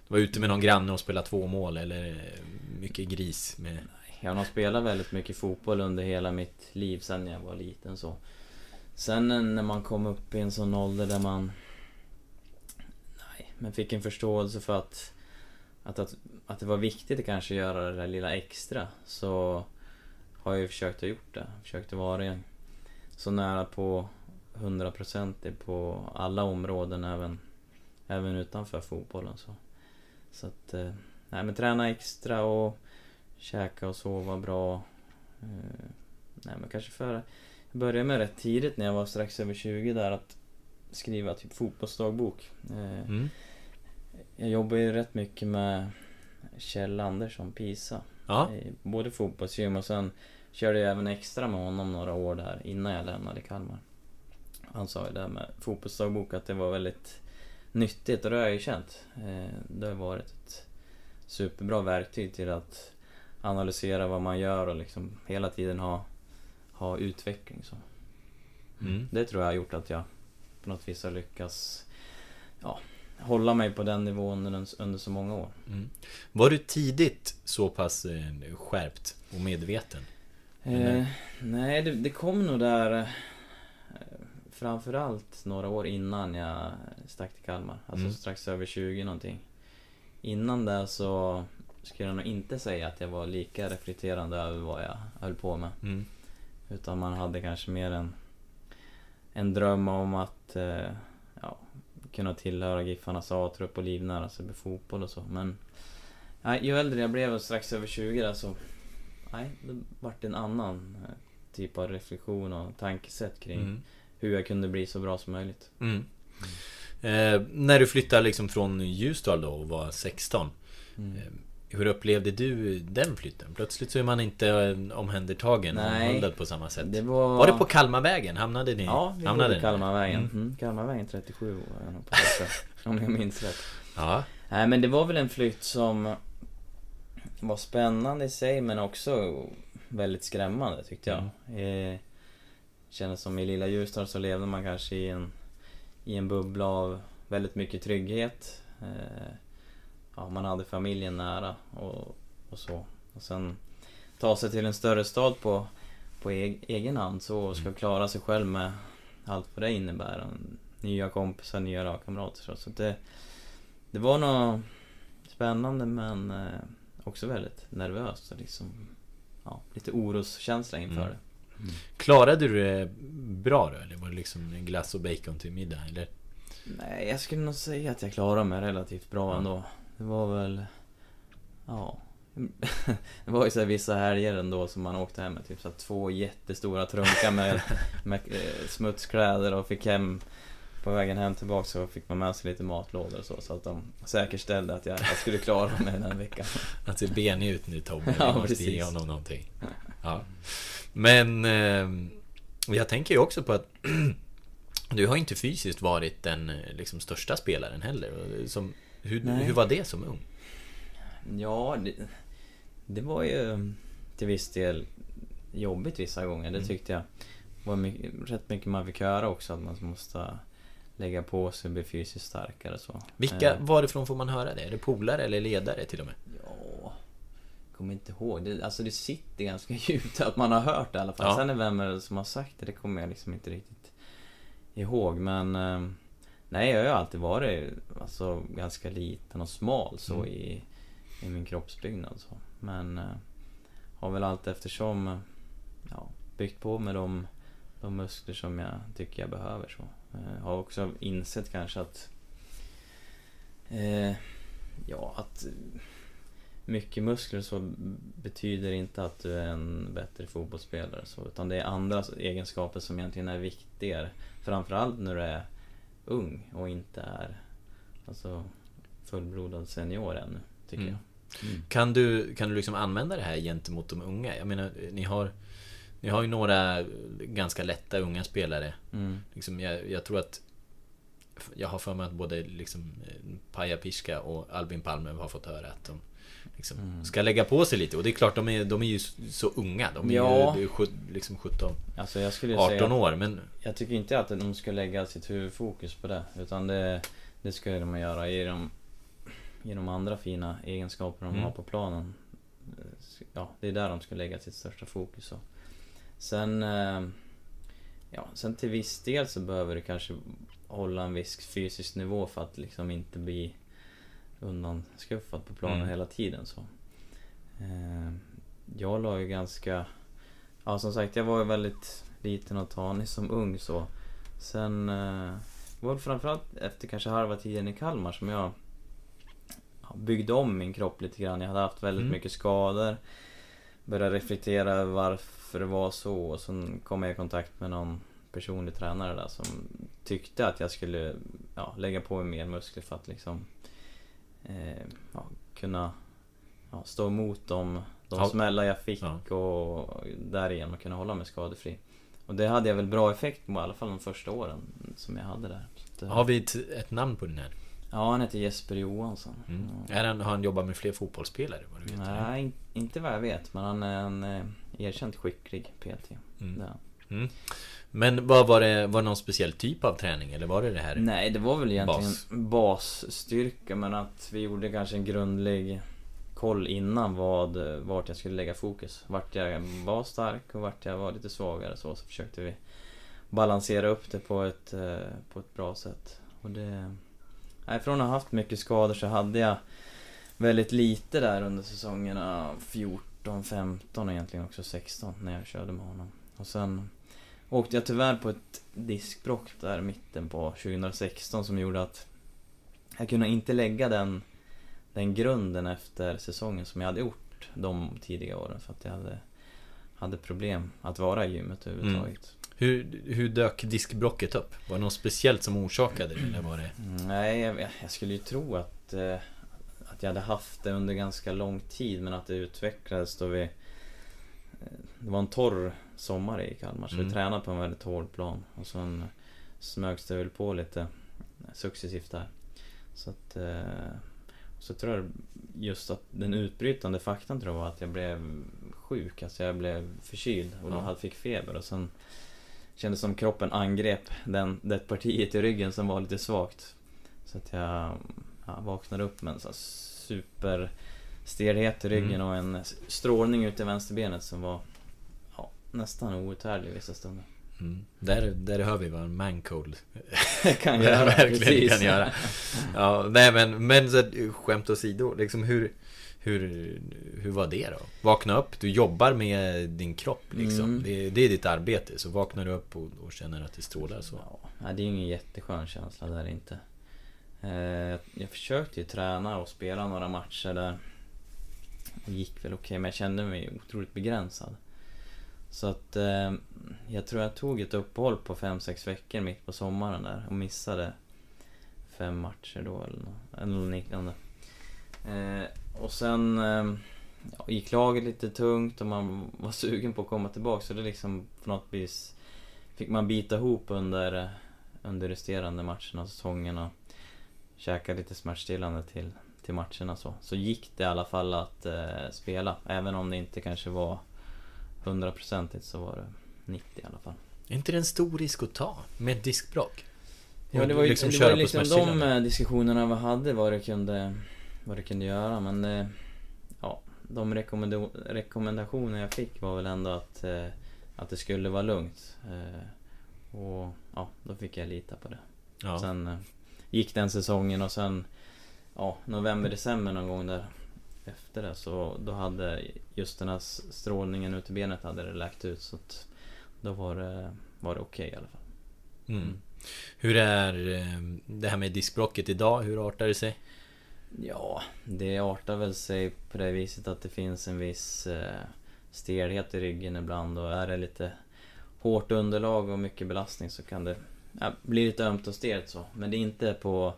[SPEAKER 2] var ute med någon granne och spelade två mål eller mycket gris med...
[SPEAKER 3] Jag har nog spelat väldigt mycket fotboll under hela mitt liv sen jag var liten så. Sen när man kom upp i en sån ålder där man... Nej, men fick en förståelse för att... Att, att, att det var viktigt att kanske göra det där lilla extra. Så har jag ju försökt att gjort det. Försökt att vara så nära på 100% på alla områden även, även utanför fotbollen så. Så att... Eh, nej men träna extra och käka och sova bra. Eh, nej men kanske för... Jag började med rätt tidigt när jag var strax över 20 där att skriva typ fotbollsdagbok. Eh,
[SPEAKER 2] mm.
[SPEAKER 3] Jag jobbar ju rätt mycket med Kjell Andersson, Pisa.
[SPEAKER 2] Ja,
[SPEAKER 3] I både fotbollsgym och sen körde jag även extra med honom några år där innan jag lämnade Kalmar. Han sa ju det här med fotbollsdagbok att det var väldigt nyttigt och det har jag ju känt. Eh, Det har varit ett superbra verktyg till att analysera vad man gör och liksom hela tiden ha, ha utveckling så.
[SPEAKER 2] Mm.
[SPEAKER 3] Det tror jag har gjort att jag på något vis har lyckats ja, hålla mig på den nivån under, under så många år.
[SPEAKER 2] Mm. Var du tidigt så pass eh, skärpt och medveten?
[SPEAKER 3] Eh, nej, det, det kom nog där eh, Framförallt några år innan jag stack till Kalmar. Alltså
[SPEAKER 2] Mm.
[SPEAKER 3] strax över 20 någonting. Innan det så skulle jag nog inte säga att jag var lika reflekterande över vad jag höll på med.
[SPEAKER 2] Mm.
[SPEAKER 3] Utan man hade kanske mer en, en dröm om att eh, kunna tillhöra Giffarnas A-trupp och livnära sig med fotboll och så. Men nej, ju äldre jag blev, strax över 20 där så Nej, det vart en annan eh, typ av reflektion och tankesätt kring
[SPEAKER 2] Mm.
[SPEAKER 3] hur jag kunde bli så bra som möjligt.
[SPEAKER 2] Mm. Eh, när du flyttade liksom från Ljusdal då och var 16
[SPEAKER 3] Mm.
[SPEAKER 2] eh, Hur upplevde du den flytten? Plötsligt så är man inte eh, omhändertagen och omhuldad på samma sätt
[SPEAKER 3] Det var...
[SPEAKER 2] Var det på Kalmarvägen? Hamnade ni?
[SPEAKER 3] Ja, vi
[SPEAKER 2] hamnade
[SPEAKER 3] i Kalmarvägen.
[SPEAKER 2] Mm.
[SPEAKER 3] Mm. Kalmarvägen 37 var jag nog på om jag minns rätt.
[SPEAKER 2] Ja,
[SPEAKER 3] Nej men det var väl en flytt som var spännande i sig men också väldigt skrämmande tyckte jag.
[SPEAKER 2] Mm.
[SPEAKER 3] Eh, kändes som i lilla Ljusdal så levde man kanske i en, i en bubbla av väldigt mycket trygghet. Eh, ja, man hade familjen nära och, och så. Och sen ta sig till en större stad på, på egen hand så och ska klara sig själv med allt vad det innebär. Nya kompisar, nya lagkamrater. Så, det, det var nog spännande men eh, också väldigt nervöst liksom ja, lite oroskänsla inför
[SPEAKER 2] Mm.
[SPEAKER 3] det.
[SPEAKER 2] Klarade du det bra då? Eller var det liksom en glass och bacon till middag? Eller?
[SPEAKER 3] Nej, jag skulle nog säga att jag klarade mig relativt bra
[SPEAKER 2] Ja.
[SPEAKER 3] ändå. Det var väl... Ja. Det var ju så här vissa helger ändå som man åkte hem med typ så två jättestora trunkar med, med eh, smutskläder och fick hem på vägen hem tillbaka så fick man med sig lite matlådor och så, så att de säkerställde att jag, jag skulle klara mig den veckan.
[SPEAKER 2] Han ser benig ut nu vi
[SPEAKER 3] Ja,
[SPEAKER 2] måste
[SPEAKER 3] precis.
[SPEAKER 2] ge honom någonting ja. Men eh, Jag tänker ju också på att Du har inte fysiskt varit den eh, liksom, största spelaren heller och som, hur,
[SPEAKER 3] Nej.
[SPEAKER 2] hur var det som ung?
[SPEAKER 3] Ja, det, det var ju till viss del jobbigt vissa gånger. Det
[SPEAKER 2] Mm.
[SPEAKER 3] tyckte jag. var mycket, rätt mycket man fick höra också, att man måste lägga på sig och bli fysiskt starkare och så.
[SPEAKER 2] Vilka,
[SPEAKER 3] Eh,
[SPEAKER 2] varifrån får man höra det? Är det polare eller ledare till och med?
[SPEAKER 3] Ja, kommer inte ihåg. Det, alltså det sitter ganska djupt att man har hört det i alla fall.
[SPEAKER 2] Ja.
[SPEAKER 3] Sen är vem är det som har sagt det, det kommer jag liksom inte riktigt ihåg. Men eh, nej, jag har ju alltid varit alltså, ganska liten och smal så
[SPEAKER 2] Mm.
[SPEAKER 3] i, i min kroppsbyggnad. Så. Men eh, har väl allt eftersom ja, byggt på med de, de muskler som jag tycker jag behöver. så Eh, har också insett kanske att... Eh, ja, att mycket muskler så betyder inte att du är en bättre fotbollsspelare så, utan det är andra egenskaper som egentligen är viktigare. Framförallt när du är ung och inte är alltså, fullbrodad senior ännu, tycker
[SPEAKER 2] Mm.
[SPEAKER 3] jag. Mm.
[SPEAKER 2] Kan du, kan du liksom använda det här gentemot de unga? Jag menar, ni har Ni har ju några ganska lätta unga spelare
[SPEAKER 3] Mm.
[SPEAKER 2] liksom, jag, jag tror att Jag har för mig att både liksom eh, Paja Piska och Albin Palme har fått höra att de liksom
[SPEAKER 3] Mm.
[SPEAKER 2] ska lägga på sig lite och det är klart de är, de är ju så unga. De är
[SPEAKER 3] Ja.
[SPEAKER 2] ju det är liksom 17,
[SPEAKER 3] Alltså jag skulle
[SPEAKER 2] 18
[SPEAKER 3] säga...
[SPEAKER 2] år men
[SPEAKER 3] Jag tycker inte att de ska lägga sitt huvudfokus på det. Utan det, det ska de göra i de, i de andra fina egenskaper de
[SPEAKER 2] Mm.
[SPEAKER 3] har på planen. Ja, det är där de ska lägga sitt största fokus. Och. Sen, eh, ja, sen till viss del så behöver du kanske hålla en viss fysisk nivå för att liksom inte bli undanskuffad på planen
[SPEAKER 2] Mm.
[SPEAKER 3] hela tiden. så. Eh, jag la ju ganska... Ja som sagt, jag var ju väldigt liten och tanig som ung så. Sen eh, var det framförallt efter kanske halva tiden i Kalmar som jag ja, byggde om min kropp lite grann. Jag hade haft väldigt
[SPEAKER 2] Mm.
[SPEAKER 3] mycket skador. Började reflektera över varför det var så och sen kom jag i kontakt med någon personlig tränare där som tyckte att jag skulle ja, lägga på mig mer muskler för att liksom eh, ja, kunna ja, stå emot de, de
[SPEAKER 2] Ja.
[SPEAKER 3] smällar jag fick
[SPEAKER 2] Ja.
[SPEAKER 3] och därigenom kunna hålla mig skadefri. Och det hade jag väl bra effekt på i alla fall de första åren som jag hade där. Att, eh,
[SPEAKER 2] Har vi ett, ett namn på den här?
[SPEAKER 3] Ja, han heter Jesper Johansson.
[SPEAKER 2] Mm.
[SPEAKER 3] Ja.
[SPEAKER 2] Är han, har han jobbat med fler fotbollsspelare? Vad du vet?
[SPEAKER 3] Nej, in, inte vad jag vet, men han är en eh, erkänt skicklig PT.
[SPEAKER 2] Mm.
[SPEAKER 3] Det han.
[SPEAKER 2] Mm. Men vad var det, var det någon speciell typ av träning eller var det det här?
[SPEAKER 3] Nej, det var väl egentligen
[SPEAKER 2] Bas.
[SPEAKER 3] basstyrka men att vi gjorde kanske en grundlig koll innan vad, vart jag skulle lägga fokus. Vart jag var stark och vart jag var lite svagare så, så försökte vi balansera upp det på ett, eh, på ett bra sätt. Och det... Nej, från att ha haft mycket skador så hade jag väldigt lite där under säsongerna 14, 15 och egentligen också 16 när jag körde med honom. Och sen åkte jag tyvärr på ett diskbråck där mitten på 2016 som gjorde att jag kunde inte lägga den, den grunden efter säsongen som jag hade gjort de tidiga åren för att jag hade, hade problem att vara i gymmet överhuvudtaget.
[SPEAKER 2] Hur, hur dök diskbrocket upp? Var det något speciellt som orsakade det? Eller var det...
[SPEAKER 3] Mm, Nej, jag, jag skulle ju tro att, eh, att jag hade haft det under ganska lång tid men att det utvecklades då vi... Eh, det var en torr sommar i Kalmar så
[SPEAKER 2] Mm.
[SPEAKER 3] vi tränade på en väldigt hård plan och sen smögs det väl på lite successivt där. Så att... Eh, så tror jag just att den utbrytande faktorn tror jag var att jag blev sjuk, alltså jag blev förkyld och
[SPEAKER 2] Ja.
[SPEAKER 3] fick feber och sen Kändes som kroppen angrep den, det partiet i ryggen som var lite svagt. Så att jag ja, vaknade upp med en sån super stelhet i ryggen
[SPEAKER 2] Mm.
[SPEAKER 3] och en strålning ut i vänsterbenet som var nästan outhärdlig vissa stunder.
[SPEAKER 2] Mm. Där, där hör vi vad en mancold
[SPEAKER 3] kan göra,
[SPEAKER 2] verkligen
[SPEAKER 3] precis.
[SPEAKER 2] kan göra. Ja, nej men, men så, skämt åsido, liksom hur, hur, hur var det då? Vakna upp, du jobbar med din kropp liksom.
[SPEAKER 3] Mm.
[SPEAKER 2] Det, det är ditt arbete, så vaknar du upp och, och känner att det strålar så.
[SPEAKER 3] Ja, det är ju ingen jätteskön känsla där inte. Eh, jag försökte ju träna och spela några matcher där. Det gick väl okej, men jag kände mig otroligt begränsad. Så att eh, jag tror jag tog ett uppehåll på 5-6 veckor mitt på sommaren där och missade fem matcher då eller, eller något liknande. Eh, och sen eh, gick laget lite tungt och man var sugen på att komma tillbaka så det liksom på något vis fick man bita ihop under, eh, under resterande matcherna och säsongerna. käka lite smärtstillande till, till matcherna så. Så gick det i alla fall att eh, spela. Även om det inte kanske var hundraprocentigt så var det 90 i alla fall.
[SPEAKER 2] Är inte det en stor risk att ta med diskbråck?
[SPEAKER 3] Ja,
[SPEAKER 2] Och
[SPEAKER 3] det var ju
[SPEAKER 2] liksom
[SPEAKER 3] det var liksom de eh, diskussionerna vi hade vad det kunde, vad det kunde göra men eh, ja, de rekommendationer jag fick var väl ändå att, eh, att det skulle vara lugnt. Och ja, då fick jag lita på det.
[SPEAKER 2] Ja.
[SPEAKER 3] Sen gick den säsongen och sen ja, november, december någon gång där efter det så då hade just den här strålningen ut i benet hade det läkt ut så att då var det, var det okej i alla fall.
[SPEAKER 2] Mm. Hur är eh, det här med diskbrocket idag? Hur artar det sig?
[SPEAKER 3] Ja, det artar väl sig på det viset att det finns en viss eh, stelhet i ryggen ibland och är det lite hårt underlag och mycket belastning så kan det ja, bli lite ömt och stelt så. Men det är inte på,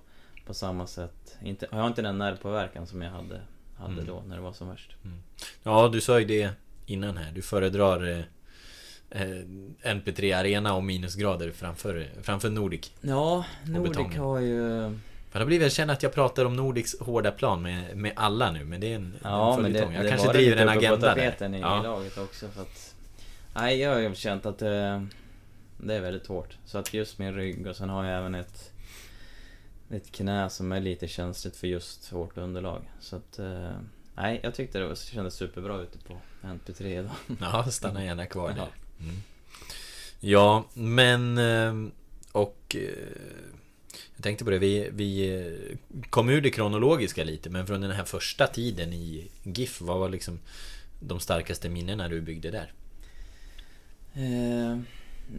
[SPEAKER 3] på samma sätt. Inte, jag har inte den nervpåverkan som jag hade, hade
[SPEAKER 2] Mm.
[SPEAKER 3] då när det var som värst.
[SPEAKER 2] Ja, du sa ju det innan här. Du föredrar eh, eh, NP3 Arena och minusgrader framför, framför Nordic.
[SPEAKER 3] Ja, Nordic har ju...
[SPEAKER 2] För då blir det, jag känner att jag pratar om Nordics hårda plan med, med alla nu, men det är en,
[SPEAKER 3] Ja,
[SPEAKER 2] en
[SPEAKER 3] men det,
[SPEAKER 2] följetong. Jag
[SPEAKER 3] det
[SPEAKER 2] kanske driver en agenda där.
[SPEAKER 3] i,
[SPEAKER 2] Ja.
[SPEAKER 3] laget också för att... Nej, jag har ju känt att det, det är väldigt hårt. Så att just min rygg och sen har jag även ett... Ett knä som är lite känsligt för just hårt underlag. Så att... eh, Nej, jag tyckte det var- kändes superbra ute på NP3 idag.
[SPEAKER 2] ja, stanna gärna kvar
[SPEAKER 3] Ja.
[SPEAKER 2] där. Mm. Ja, men... eh, Och... eh, Jag tänkte på det, vi, vi eh, kom ur det kronologiska lite, men från den här första tiden i GIF, vad var liksom de starkaste minnena du byggde där?
[SPEAKER 3] Eh,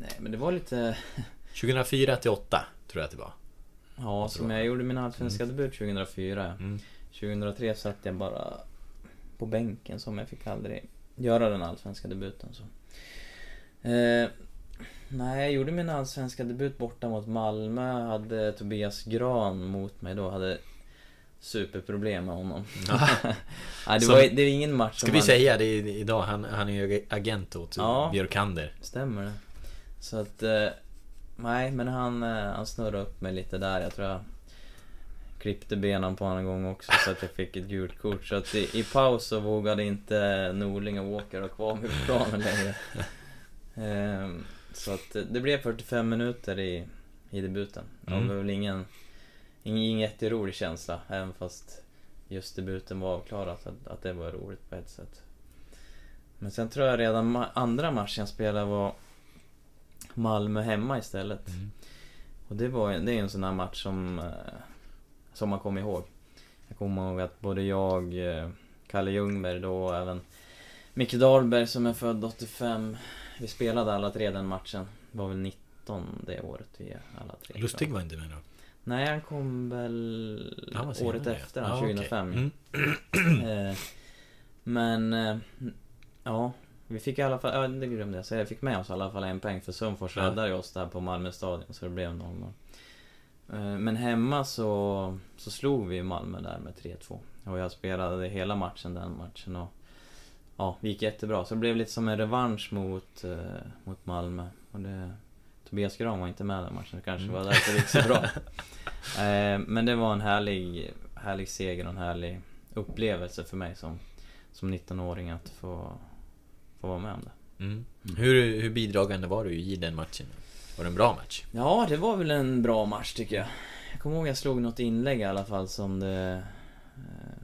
[SPEAKER 3] nej, men det var lite...
[SPEAKER 2] 2004 till 8 tror jag att det var.
[SPEAKER 3] Ja, som jag gjorde min allsvenska debut 2004.
[SPEAKER 2] Mm.
[SPEAKER 3] 2003 satt jag bara på bänken som jag fick aldrig göra den allsvenska debuten. Så. Eh, nej, jag gjorde min allsvenska debut borta mot Malmö. Hade Tobias Gran mot mig då. Hade superproblem med honom. nej, det,
[SPEAKER 2] Som-
[SPEAKER 3] var, det var ingen match
[SPEAKER 2] Ska
[SPEAKER 3] som
[SPEAKER 2] vi
[SPEAKER 3] han-
[SPEAKER 2] säga det idag? Han, han är ju agent åt
[SPEAKER 3] Ja.
[SPEAKER 2] Björkander.
[SPEAKER 3] Stämmer det. Så att... Nej, men han, eh, han snurrade upp mig lite där. Jag tror jag klippte benen på honom en gång också så att jag fick ett gult kort. Så att i, i paus så vågade inte Norling och Walker ha kvar mig på planen längre. Ehm, så att det blev 45 minuter i, i debuten.
[SPEAKER 2] Mm.
[SPEAKER 3] Det var väl ingen, ingen, ingen jätterolig känsla. Även fast just debuten var avklarat. Att, att det var roligt på ett sätt. Men sen tror jag redan ma- andra matchen jag spelade var Malmö hemma istället.
[SPEAKER 2] Mm.
[SPEAKER 3] Och det var det är en sån här match som, eh, som man kommer ihåg. Jag kommer ihåg att både jag, eh, Kalle Ljungberg då och även Micke Dahlberg som är född 85. Vi spelade alla tre den matchen. Var väl 19 det året vi alla tre.
[SPEAKER 2] Lustig var inte med då?
[SPEAKER 3] Nej, han kom väl
[SPEAKER 2] Han
[SPEAKER 3] året efter, han,
[SPEAKER 2] okej.
[SPEAKER 3] 2005.
[SPEAKER 2] Mm.
[SPEAKER 3] Eh, Men, ja. Vi fick i alla fall, ja det glömde jag säga, jag fick med oss i alla fall en poäng för Sundfors
[SPEAKER 2] Ja.
[SPEAKER 3] räddade oss där på Malmö stadion så det blev 0-0. Eh, Men hemma så, så slog vi Malmö där med 3-2. Och jag spelade hela matchen den matchen och Ja, det gick jättebra. Så det blev lite som en revansch mot, eh, mot Malmö. Och det, Tobias Gran var inte med den matchen, det kanske
[SPEAKER 2] Mm.
[SPEAKER 3] var därför det gick så bra. eh, men det var en härlig, härlig seger och en härlig upplevelse för mig som, som 19-åring att få, få vara med om det.
[SPEAKER 2] Mm. Hur, hur bidragande var du i den matchen? Var det en bra match?
[SPEAKER 3] Ja, det var väl en bra match tycker jag. Jag kommer ihåg jag slog något inlägg i alla fall som det... Eh,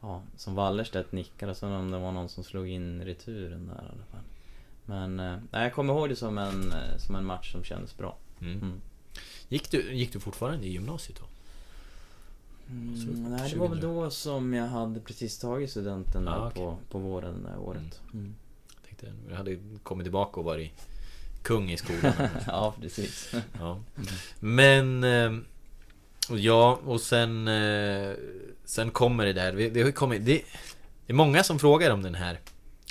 [SPEAKER 3] ja, som Wallerstedt nickade, som om det var någon som slog in returen där i alla fall. Men, eh, jag kommer ihåg det som en, eh, som en match som kändes bra.
[SPEAKER 2] Mm.
[SPEAKER 3] Mm.
[SPEAKER 2] Gick, du, gick du fortfarande i gymnasiet då? Så,
[SPEAKER 3] Mm, nej, det var väl
[SPEAKER 2] 2000.
[SPEAKER 3] då som jag hade precis tagit studenten
[SPEAKER 2] Ah, okej.
[SPEAKER 3] på, på våren det där året. Mm.
[SPEAKER 2] Jag tänkte, du hade kommit tillbaka och varit kung i skolan.
[SPEAKER 3] ja, precis.
[SPEAKER 2] ja. Men... eh, Ja, och sen... eh, Sen kommer det där. Vi har kommit... Det, det är många som frågar om den här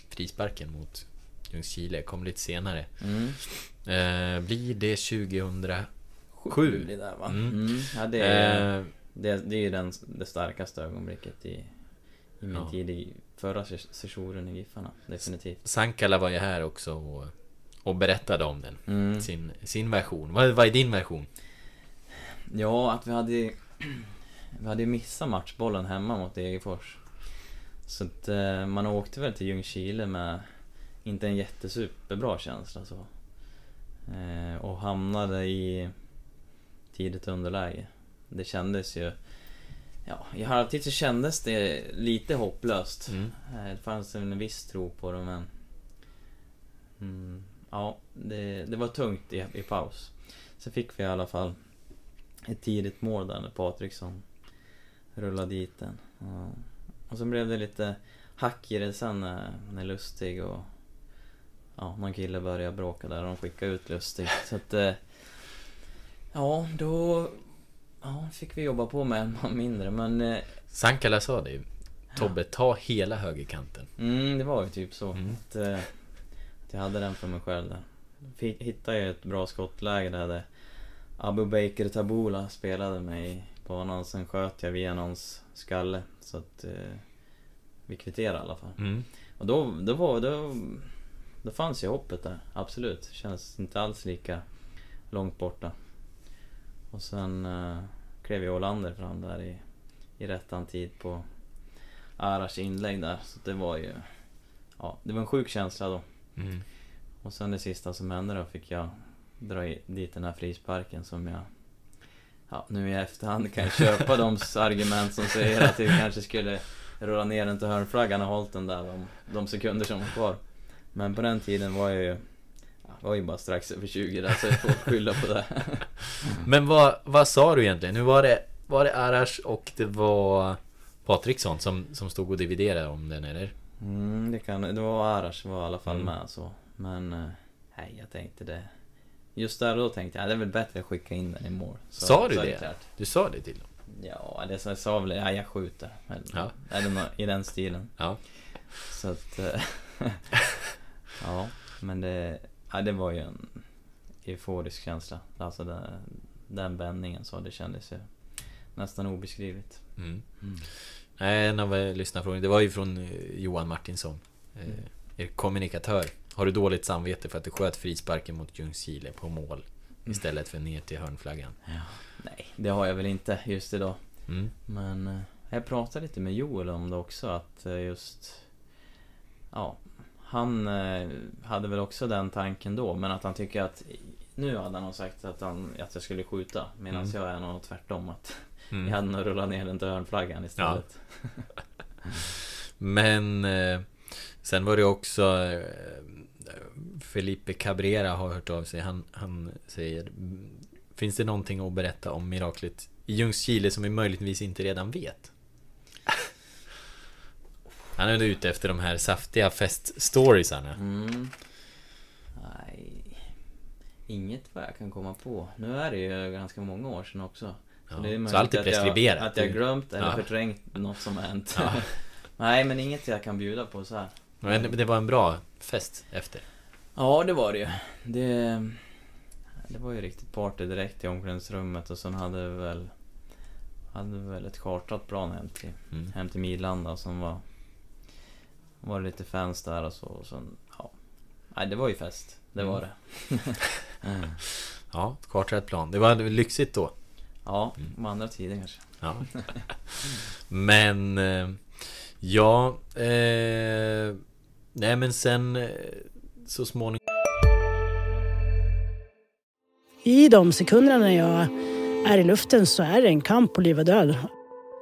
[SPEAKER 2] frisparken mot Ljungskile. Kom lite senare.
[SPEAKER 3] Mm.
[SPEAKER 2] Eh, blir det 2007?
[SPEAKER 3] Sju blir det där va?
[SPEAKER 2] Mm.
[SPEAKER 3] Mm. Ja, det är...
[SPEAKER 2] Eh,
[SPEAKER 3] Det, det är ju den, det starkaste ögonblicket i, i min
[SPEAKER 2] Ja.
[SPEAKER 3] tid i förra ses- sessionen i Giffarna, definitivt.
[SPEAKER 2] Sankala var ju här också och, och berättade om den.
[SPEAKER 3] Mm.
[SPEAKER 2] Sin, sin version. Vad, vad är din version?
[SPEAKER 3] Ja, att vi hade Vi hade ju missat matchbollen hemma mot Degerfors. Så att eh, man åkte väl till Ljungskile med inte en jättesuperbra känsla så. Eh, och hamnade i tidigt underläge. Det kändes ju... Ja, i halvtid så kändes det lite hopplöst.
[SPEAKER 2] Mm.
[SPEAKER 3] Eh, Det fanns en viss tro på det men... Mm, ja, det, det var tungt i, i paus. Så fick vi i alla fall ett tidigt mål där när Patriksson rullade dit den. Ja. Och sen blev det lite hack i det sen när, när Lustig och ja, någon kille började bråka där och de skickade ut Lustig. Så att... Eh, Ja, då... Ja, fick vi jobba på med en man mindre, men... eh,
[SPEAKER 2] Sankala sa det ju. Tobbe, ta hela högerkanten.
[SPEAKER 3] Mm, det var ju typ så.
[SPEAKER 2] Mm.
[SPEAKER 3] Att, eh, att jag hade den för mig själv där. Fick, hittade ju ett bra skottläge där det Abu Baker Tabula spelade mig på banan. Sen sköt jag via någons skalle. Så att eh, vi kvitterade i alla fall.
[SPEAKER 2] Mm.
[SPEAKER 3] Och då, då var då, då fanns ju hoppet där, absolut. Känns inte alls lika långt borta. Och sen eh, klev ju Olander fram där i, i rättan tid på Arash inlägg där. Så det var ju... Ja, det var en sjuk känsla då.
[SPEAKER 2] Mm.
[SPEAKER 3] Och sen det sista som hände då fick jag dra i, dit den här frisparken som jag... Ja, nu i efterhand kan jag köpa de argument som säger att vi kanske skulle rulla ner den till hörnflaggan och hållit den där de, de sekunder som var kvar. Men på den tiden var jag ju... Var ju bara strax över 20 där så jag får skylla på det.
[SPEAKER 2] Men vad, vad sa du egentligen? Nu var det, var det Arash och det var Patriksson som, som stod och dividerade om den eller?
[SPEAKER 3] Mm, det kan... Det var Arash var i alla fall
[SPEAKER 2] Mm.
[SPEAKER 3] med så. Men... eh, Nej, jag tänkte det... Just där då tänkte jag, det är väl bättre att skicka in den i mål. Så,
[SPEAKER 2] Sa du
[SPEAKER 3] så
[SPEAKER 2] det?
[SPEAKER 3] klart.
[SPEAKER 2] Du sa det till dem?
[SPEAKER 3] Ja, det sa- sa väl, ja jag skjuter. Eller,
[SPEAKER 2] Ja.
[SPEAKER 3] eller i den stilen.
[SPEAKER 2] Ja.
[SPEAKER 3] Så att... eh, ja, men det... Ja, det var ju en euforisk känsla. Alltså den, den vändningen så, det kändes ju nästan obeskrivligt.
[SPEAKER 2] Mm.
[SPEAKER 3] Mm.
[SPEAKER 2] Nej, en av eh, lyssnarfrågorna, det var ju från eh, Johan Martinsson. Eh,
[SPEAKER 3] Mm.
[SPEAKER 2] er kommunikatör. Har du dåligt samvete för att du sköt frisparken mot Ljungskile på mål?
[SPEAKER 3] Mm.
[SPEAKER 2] Istället för ner till hörnflaggan.
[SPEAKER 3] Nej, det har jag väl inte just idag.
[SPEAKER 2] Mm.
[SPEAKER 3] Men jag pratade lite med Joel om det också att just... Ja, han eh, hade väl också den tanken då men att han tycker att nu hade han sagt att, han, att jag skulle skjuta medan
[SPEAKER 2] Mm.
[SPEAKER 3] jag är nog tvärtom att
[SPEAKER 2] Mm.
[SPEAKER 3] jag hade nog rullat ner den till hörnflaggan istället.
[SPEAKER 2] Men eh, sen var det också eh, Felipe Cabrera har hört av sig. Han, han säger "Mm, Finns det någonting att berätta om miraklet i Ljungskile som vi möjligtvis inte redan vet? Han är ute efter de här saftiga feststoriesarna.
[SPEAKER 3] Mm. Nej, inget vad jag kan komma på. Nu är det ju ganska många år sedan också.
[SPEAKER 2] Ja,
[SPEAKER 3] det är
[SPEAKER 2] så allt är
[SPEAKER 3] att jag-
[SPEAKER 2] preskriberat.
[SPEAKER 3] Att jag glömt eller
[SPEAKER 2] Ja.
[SPEAKER 3] förträngt något som hänt.
[SPEAKER 2] Ja.
[SPEAKER 3] Nej, men inget jag kan bjuda på så här.
[SPEAKER 2] Men det var en bra fest efter.
[SPEAKER 3] Ja, det var det ju. Det, det var ju riktigt party direkt i omklädningsrummet och sen hade väl hade väl ett chartrat plan hem till,
[SPEAKER 2] Mm.
[SPEAKER 3] hem till Midlanda som var var det lite fans där och så och sen, ja. Nej, det var ju fest. Det var
[SPEAKER 2] Mm.
[SPEAKER 3] det. Mm.
[SPEAKER 2] Ja, kvarträtt plan. Det var lyxigt då.
[SPEAKER 3] Ja,
[SPEAKER 2] Mm.
[SPEAKER 3] om andra tider kanske.
[SPEAKER 2] Ja. Men eh, Ja eh, Nej men sen eh, Så småningom
[SPEAKER 4] I de sekunderna när jag är i luften så är det en kamp på liv och död.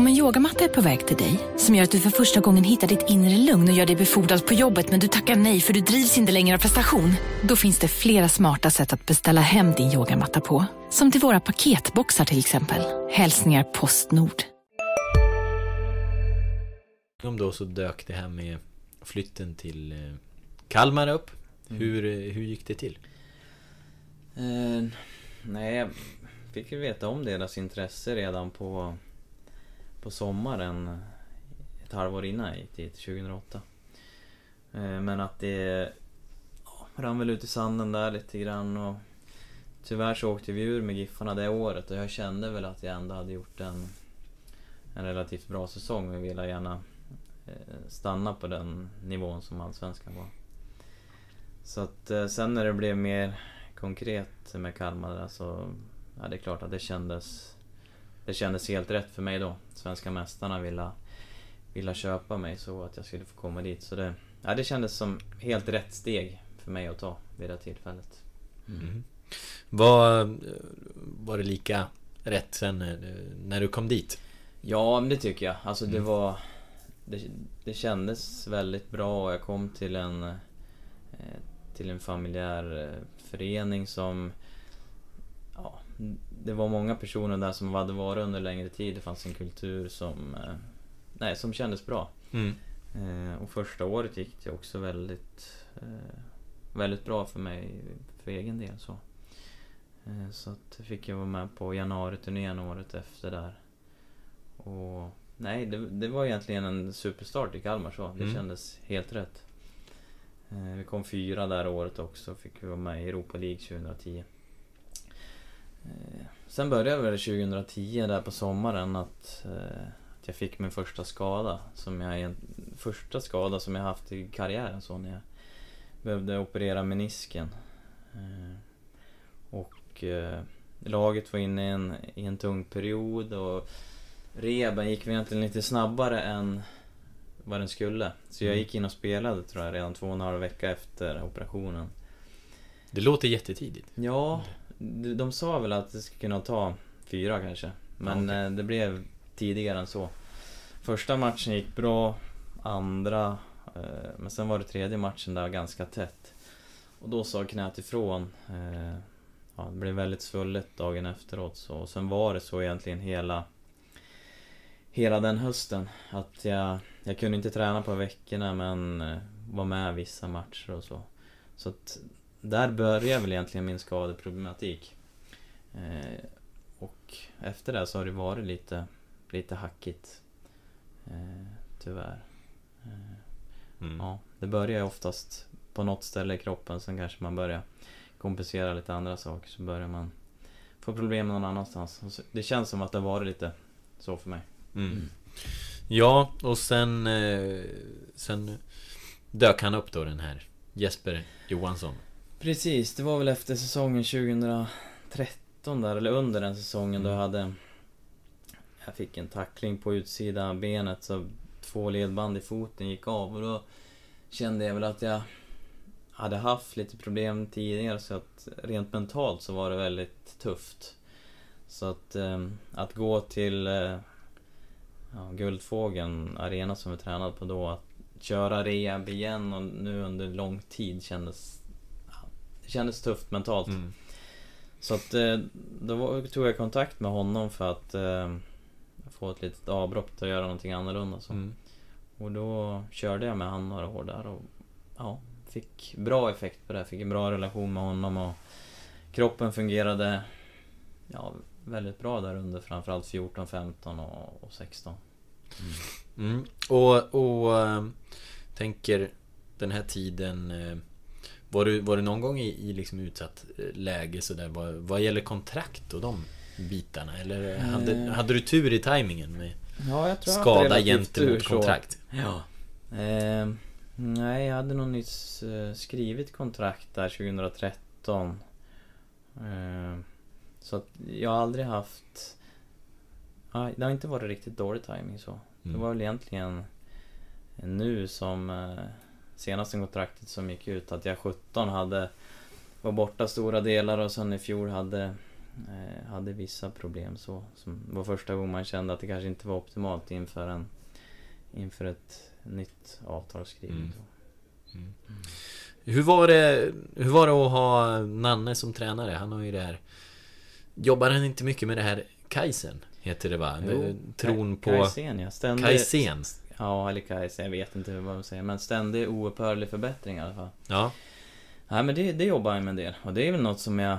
[SPEAKER 5] Om en yogamatta är på väg till dig, som gör att du för första gången hittar ditt inre lugn och gör dig befordrad på jobbet men du tackar nej för du drivs inte längre av prestation. Då finns det flera smarta sätt att beställa hem din yogamatta på. Som till våra paketboxar till exempel. Hälsningar Postnord.
[SPEAKER 2] då så dök det här med Flytten till eh, Kalmar upp
[SPEAKER 3] Mm.
[SPEAKER 2] hur, eh, hur gick det till?
[SPEAKER 3] Eh, nej, jag fick ju veta om deras intresse redan på, på sommaren. Ett halvår innan jag gick dit, 2008. Eh, men att det ja, rann väl ut i sanden där lite grann och Tyvärr så åkte vi ur med Giffarna det året och jag kände väl att jag ändå hade gjort en, en relativt bra säsong och ville gärna eh, stanna på den nivån som Allsvenskan var. Så att eh, sen när det blev mer konkret med Kalmar där så... Ja, det är klart att det kändes... Det kändes helt rätt för mig då. Svenska mästarna ville, ville köpa mig så att jag skulle få komma dit. Så det, ja, det kändes som helt rätt steg för mig att ta vid det tillfället.
[SPEAKER 2] Mm. Var, var det lika rätt sen när, du kom dit?
[SPEAKER 3] Ja, men det tycker jag. Alltså det
[SPEAKER 2] Mm.
[SPEAKER 3] var... Det, det kändes väldigt bra och jag kom till en... eh, Till en familjär eh, förening som... Det var många personer där som hade varit under längre tid. Det fanns en kultur som... eh, Nej, som kändes bra.
[SPEAKER 2] Mm.
[SPEAKER 3] Eh, Och första året gick det också väldigt... eh, Väldigt bra för mig, för egen del så. Så att fick jag vara med på januari-turnén året efter där. Och nej, det, det var egentligen en superstart i Kalmar så. Det
[SPEAKER 2] Mm.
[SPEAKER 3] kändes helt rätt. Vi kom fyra där året också, fick vi vara med i Europa League 2010. Eh, Sen började väl 2010 där på sommaren att, eh, att jag fick min första skada. Som jag, första skada som jag haft i karriären så när jag behövde operera menisken. Eh, Och laget var inne i en, i en tung period och rehaben gick egentligen lite snabbare än vad den skulle. Så jag
[SPEAKER 2] Mm.
[SPEAKER 3] gick in och spelade tror jag redan två och en halv vecka efter operationen.
[SPEAKER 2] Det låter jättetidigt.
[SPEAKER 3] Ja, de, sa väl att det skulle kunna ta fyra kanske. Men
[SPEAKER 2] Ja, okej.
[SPEAKER 3] eh, det blev tidigare än så. Första matchen gick bra, andra... Eh, men sen var det tredje matchen där ganska tätt. Och då sa knät ifrån. Eh, ja, det blev väldigt svullet dagen efteråt. Så. Och sen var det så egentligen hela... Hela den hösten. Att jag... Jag kunde inte träna på veckorna men var med vissa matcher och så. Så att där började väl egentligen min skadeproblematik. Eh, och efter det så har det varit lite, lite hackigt. Eh, tyvärr. Eh,
[SPEAKER 2] Mm.
[SPEAKER 3] ja, det börjar oftast på något ställe i kroppen, sen kanske man börjar kompensera lite andra saker, så börjar man få problem någon annanstans. Det känns som att det har varit lite så för mig.
[SPEAKER 2] Mm. Ja, och sen... Eh, sen dök han upp då den här Jesper Johansson.
[SPEAKER 3] Precis, det var väl efter säsongen 2013 där, eller under den säsongen då jag hade... Jag fick en tackling på utsida benet så två ledband i foten gick av och då kände jag väl att jag hade haft lite problem tidigare så att rent mentalt så var det väldigt tufft. Så att, eh, att gå till eh, ja, Guldfågeln arena som vi tränade på då, att köra rehab igen och nu under lång tid kändes... Kändes tufft mentalt.
[SPEAKER 2] Mm.
[SPEAKER 3] Så att eh, då tog jag kontakt med honom för att eh, få ett litet avbrott och göra någonting annorlunda. Så.
[SPEAKER 2] Mm.
[SPEAKER 3] Och då körde jag med han några år där och ja, fick bra effekt på det. Fick en bra relation med honom och kroppen fungerade ja, väldigt bra där under framförallt 14, 15 och, och 16.
[SPEAKER 2] Mm. Och, och eh, tänker den här tiden var du, var du någon gång i, i liksom utsatt eh, läge sådär vad, vad gäller kontrakt och de bitarna? Eller hade,
[SPEAKER 3] Eh.
[SPEAKER 2] hade du tur i tajmingen med
[SPEAKER 3] Ja,
[SPEAKER 2] skada gentemot kontrakt?
[SPEAKER 3] Ja. Eh, nej, jag hade nog nyss eh, skrivit kontrakt där 2013. Eh, så att jag har aldrig haft... Ja, det har inte varit riktigt dålig timing så. Det
[SPEAKER 2] Mm.
[SPEAKER 3] var väl egentligen nu som eh, senaste kontraktet som gick ut att jag 17 hade var borta stora delar och sen i fjol hade eh, hade vissa problem så. Som var första gången man kände att det kanske inte var optimalt inför en inför ett nytt avtalsskrivning.
[SPEAKER 2] Mm.
[SPEAKER 3] så.
[SPEAKER 2] Hur var det, hur var det att ha Nanne som tränare? Han har ju det här Jobbar han inte mycket med det här Kaizen? Heter det va?
[SPEAKER 3] Jo,
[SPEAKER 2] Tron på
[SPEAKER 3] Kajsen ja. Ständig,
[SPEAKER 2] Kaizen?
[SPEAKER 3] Ja, eller Kajsen. Jag vet inte vad man säger. Men ständig oupphörlig förbättring i alla fall.
[SPEAKER 2] Ja
[SPEAKER 3] Nej men det, det jobbar jag med en del. Och det är väl något som jag...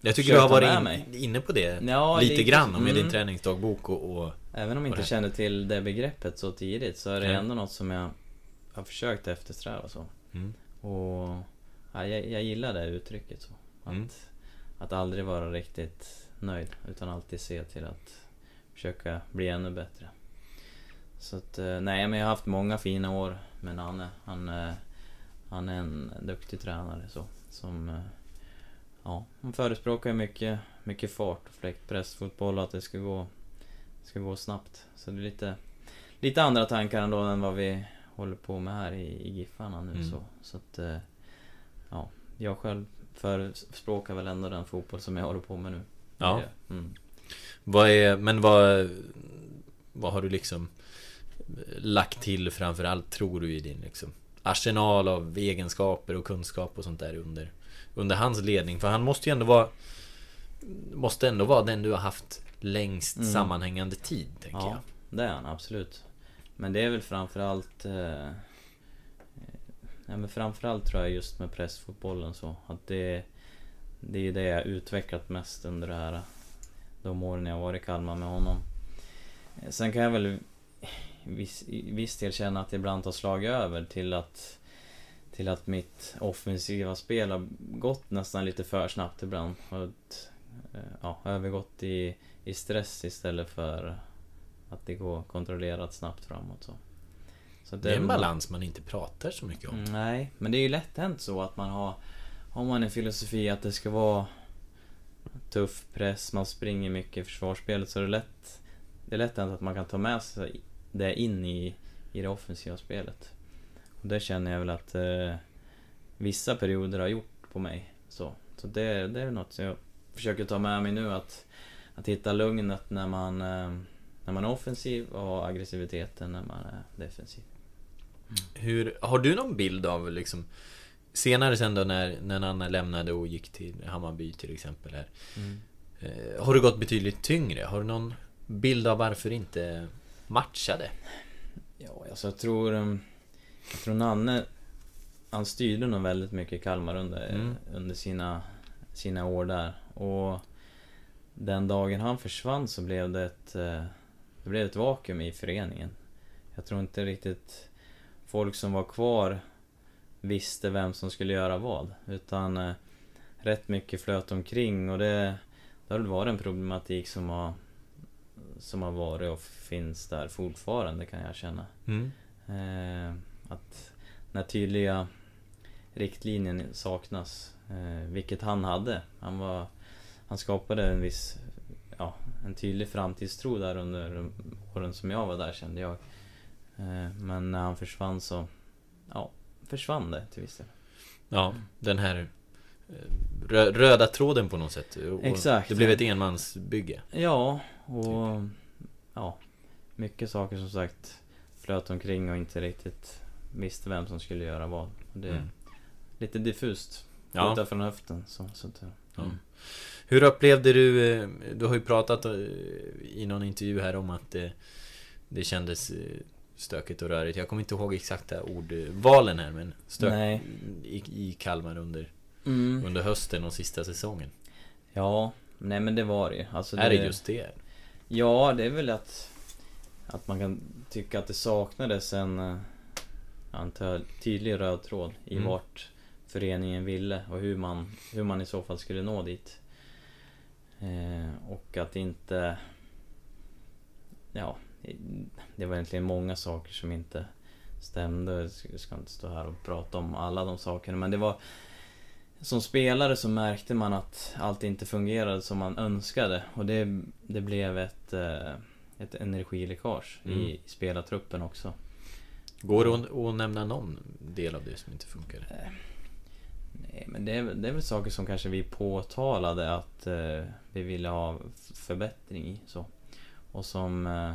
[SPEAKER 2] Jag tycker du har varit in, inne på det
[SPEAKER 3] Ja,
[SPEAKER 2] lite
[SPEAKER 3] lite.
[SPEAKER 2] grann med din
[SPEAKER 3] Mm.
[SPEAKER 2] träningsdagbok och, och
[SPEAKER 3] Även om jag inte
[SPEAKER 2] det.
[SPEAKER 3] känner till det begreppet så tidigt så är det
[SPEAKER 2] Nej.
[SPEAKER 3] ändå något som jag har försökt eftersträva så.
[SPEAKER 2] Mm.
[SPEAKER 3] Och ja, jag, jag gillar det uttrycket så. Att,
[SPEAKER 2] Mm.
[SPEAKER 3] att aldrig vara riktigt nöjd utan alltid se till att försöka bli ännu bättre. Så att, eh, nej men jag har haft många fina år med Nanne. Han, eh, han är en duktig tränare så. Som, eh, ja, han förespråkar mycket, mycket fart och fläktpress, fotboll och att det ska gå, ska gå snabbt. Så det är lite, lite andra tankar ändå än vad vi håller på med här i, i Giffarna nu
[SPEAKER 2] Mm.
[SPEAKER 3] så. Så att, ja, jag själv förespråkar väl ändå den fotboll som jag håller på med nu.
[SPEAKER 2] Ja.
[SPEAKER 3] Mm.
[SPEAKER 2] Vad är, men vad, vad har du liksom lagt till framförallt tror du i din liksom arsenal av egenskaper och kunskap och sånt där under, under hans ledning? För han måste ju ändå vara Måste ändå vara den du har haft längst mm. sammanhängande tid, tänker ja, jag.
[SPEAKER 3] det är han absolut. Men det är väl framförallt eh, Ja men framförallt tror jag just med pressfotbollen så att det Det är det jag utvecklat mest under det här De åren jag varit i Kalmar med honom Sen kan jag väl viss, viss del känna att det ibland har slagit över till att Till att mitt offensiva spel har gått nästan lite för snabbt ibland och ett, ja, övergått i, i stress istället för att det går kontrollerat snabbt framåt så.
[SPEAKER 2] så det, är en balans man inte pratar så mycket om.
[SPEAKER 3] Nej, men det är ju lätt hänt så att man har Har man en filosofi att det ska vara Tuff press, man springer mycket i försvarsspelet så är det lätt Det är lätt hänt att man kan ta med sig det in i, i det offensiva spelet. Och det känner jag väl att eh, vissa perioder har gjort på mig. Så, så det, det är något som jag försöker ta med mig nu att, att hitta lugnet när man, eh, när man är offensiv och aggressiviteten när man är defensiv.
[SPEAKER 2] Mm. Hur, har du någon bild av liksom Senare sen då när, när Nanna lämnade och gick till Hammarby till exempel här mm. eh, Har du gått betydligt tyngre? Har du någon bild av varför inte matchade?
[SPEAKER 3] Ja, alltså jag tror... Um, jag tror Nanne... Han styrde nog väldigt mycket i Kalmar under, mm. under sina, sina år där. Och den dagen han försvann så blev det ett... Eh, det blev ett vakuum i föreningen. Jag tror inte riktigt folk som var kvar visste vem som skulle göra vad. Utan eh, rätt mycket flöt omkring och det, det har väl varit en problematik som har som har varit och finns där fortfarande kan jag känna. Mm. Eh, att när tydliga riktlinjen saknas, eh, vilket han hade. Han, var, han skapade en viss, ja, en tydlig framtidstro där under åren som jag var där kände jag. Eh, men när han försvann så, ja, försvann det till viss del.
[SPEAKER 2] Ja, den här röda tråden på något sätt.
[SPEAKER 3] Exakt.
[SPEAKER 2] Det blev ett enmansbygge.
[SPEAKER 3] Ja, och ja, mycket saker som sagt flöt omkring och inte riktigt visste vem som skulle göra vad. Det är mm. lite diffust. Ja. från höften. Så, så att, ja. Mm.
[SPEAKER 2] Hur upplevde du, eh, du har ju pratat eh, i någon intervju här om att det, det kändes eh, stökigt och rörigt. Jag kommer inte ihåg exakta ordvalen här men stök i, i Kalmar under, mm. under hösten och sista säsongen.
[SPEAKER 3] Ja, nej men det var det alltså
[SPEAKER 2] Är det just det?
[SPEAKER 3] Ja, det är väl att, att man kan tycka att det saknades en eh, antar tydlig röd tråd i mm. vart föreningen ville och hur man, hur man i så fall skulle nå dit. Eh, och att inte... Ja, det var egentligen många saker som inte stämde. Jag ska inte stå här och prata om alla de sakerna men det var som spelare så märkte man att allt inte fungerade som man önskade och det, det blev ett, eh, ett energiläckage mm. i spelartruppen också.
[SPEAKER 2] Går det att, att nämna någon del av det som inte funkar? Eh,
[SPEAKER 3] nej, men det är, det är väl saker som kanske vi påtalade att eh, vi ville ha förbättring i. Så. Och som eh,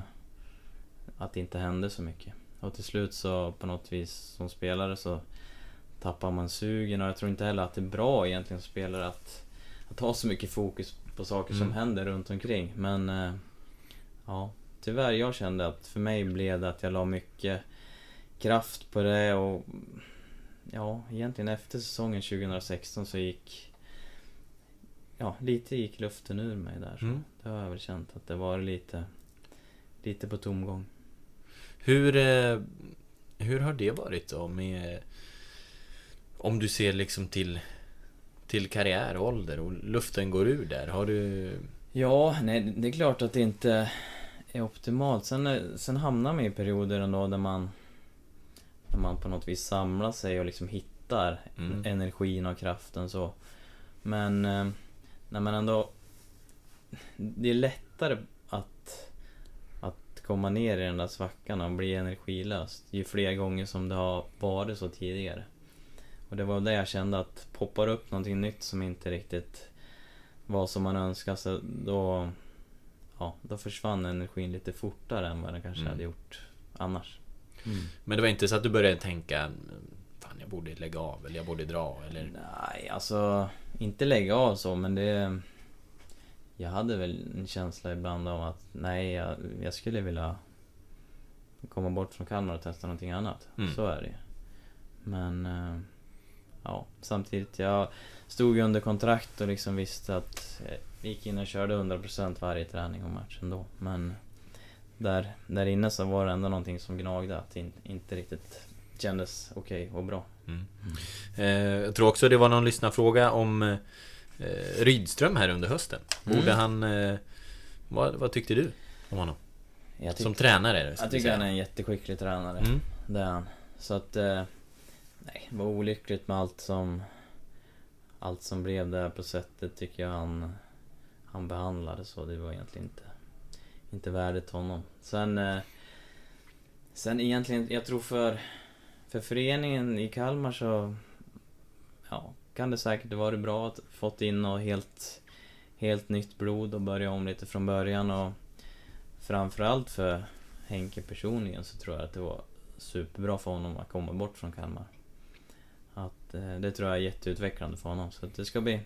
[SPEAKER 3] att det inte hände så mycket. Och till slut så på något vis som spelare så tappar man sugen och jag tror inte heller att det är bra egentligen som spelare att, att ha så mycket fokus på saker mm. som händer runt omkring. Men eh, ja, tyvärr jag kände att för mig blev det att jag la mycket kraft på det och ja, egentligen efter säsongen 2016 så gick Ja, lite gick luften ur mig där. Så mm. Det har jag väl känt att det var lite Lite på tomgång.
[SPEAKER 2] Hur, eh, hur har det varit då med om du ser liksom till Till karriär och ålder och luften går ur där, har du
[SPEAKER 3] Ja, nej det är klart att det inte är optimalt. Sen, sen hamnar man i perioder ändå där man Där man på något vis samlar sig och liksom hittar mm. energin och kraften så Men eh, när man ändå Det är lättare att Att komma ner i den där svackan och bli energilös ju fler gånger som det har varit så tidigare och det var det jag kände att poppar upp någonting nytt som inte riktigt var som man önskade så då, ja, då försvann energin lite fortare än vad den kanske
[SPEAKER 2] Mm.
[SPEAKER 3] hade gjort annars. Mm.
[SPEAKER 2] Men det var inte så att du började tänka Fan jag borde lägga av eller jag borde dra eller
[SPEAKER 3] Nej, alltså inte lägga av så men det... Jag hade väl en känsla ibland av att nej, jag, jag skulle vilja komma bort från Kalmar och testa någonting annat.
[SPEAKER 2] Mm.
[SPEAKER 3] Så är det ju. Men... eh, Ja, samtidigt, jag stod ju under kontrakt och liksom visste att jag gick in och körde 100% varje träning och match ändå. Men där, där inne så var det ändå någonting som gnagde att det in, inte riktigt kändes okej och bra.
[SPEAKER 2] Mm. Eh, Jag tror också det var någon lyssnarfråga om eh, Rydström här under hösten. Borde
[SPEAKER 3] Mm.
[SPEAKER 2] han... Eh, vad, vad tyckte du om honom?
[SPEAKER 3] Tyck-
[SPEAKER 2] Som tränare?
[SPEAKER 3] Jag tycker han är en jätteskicklig tränare.
[SPEAKER 2] Mm.
[SPEAKER 3] Det är han. Så att... Nej, det var olyckligt med allt som... Allt som blev där på sättet tycker jag han... Han behandlade så. Det var egentligen inte... Inte värdigt honom. Sen... Eh, sen egentligen, jag tror för... För föreningen i Kalmar så... Ja, kan det säkert vara bra att fått in något helt... Helt nytt blod och börja om lite från början och... Framförallt för Henke personligen så tror jag att det var superbra för honom att komma bort från Kalmar. Att, eh, det tror jag är jätteutvecklande för honom. Så det ska bli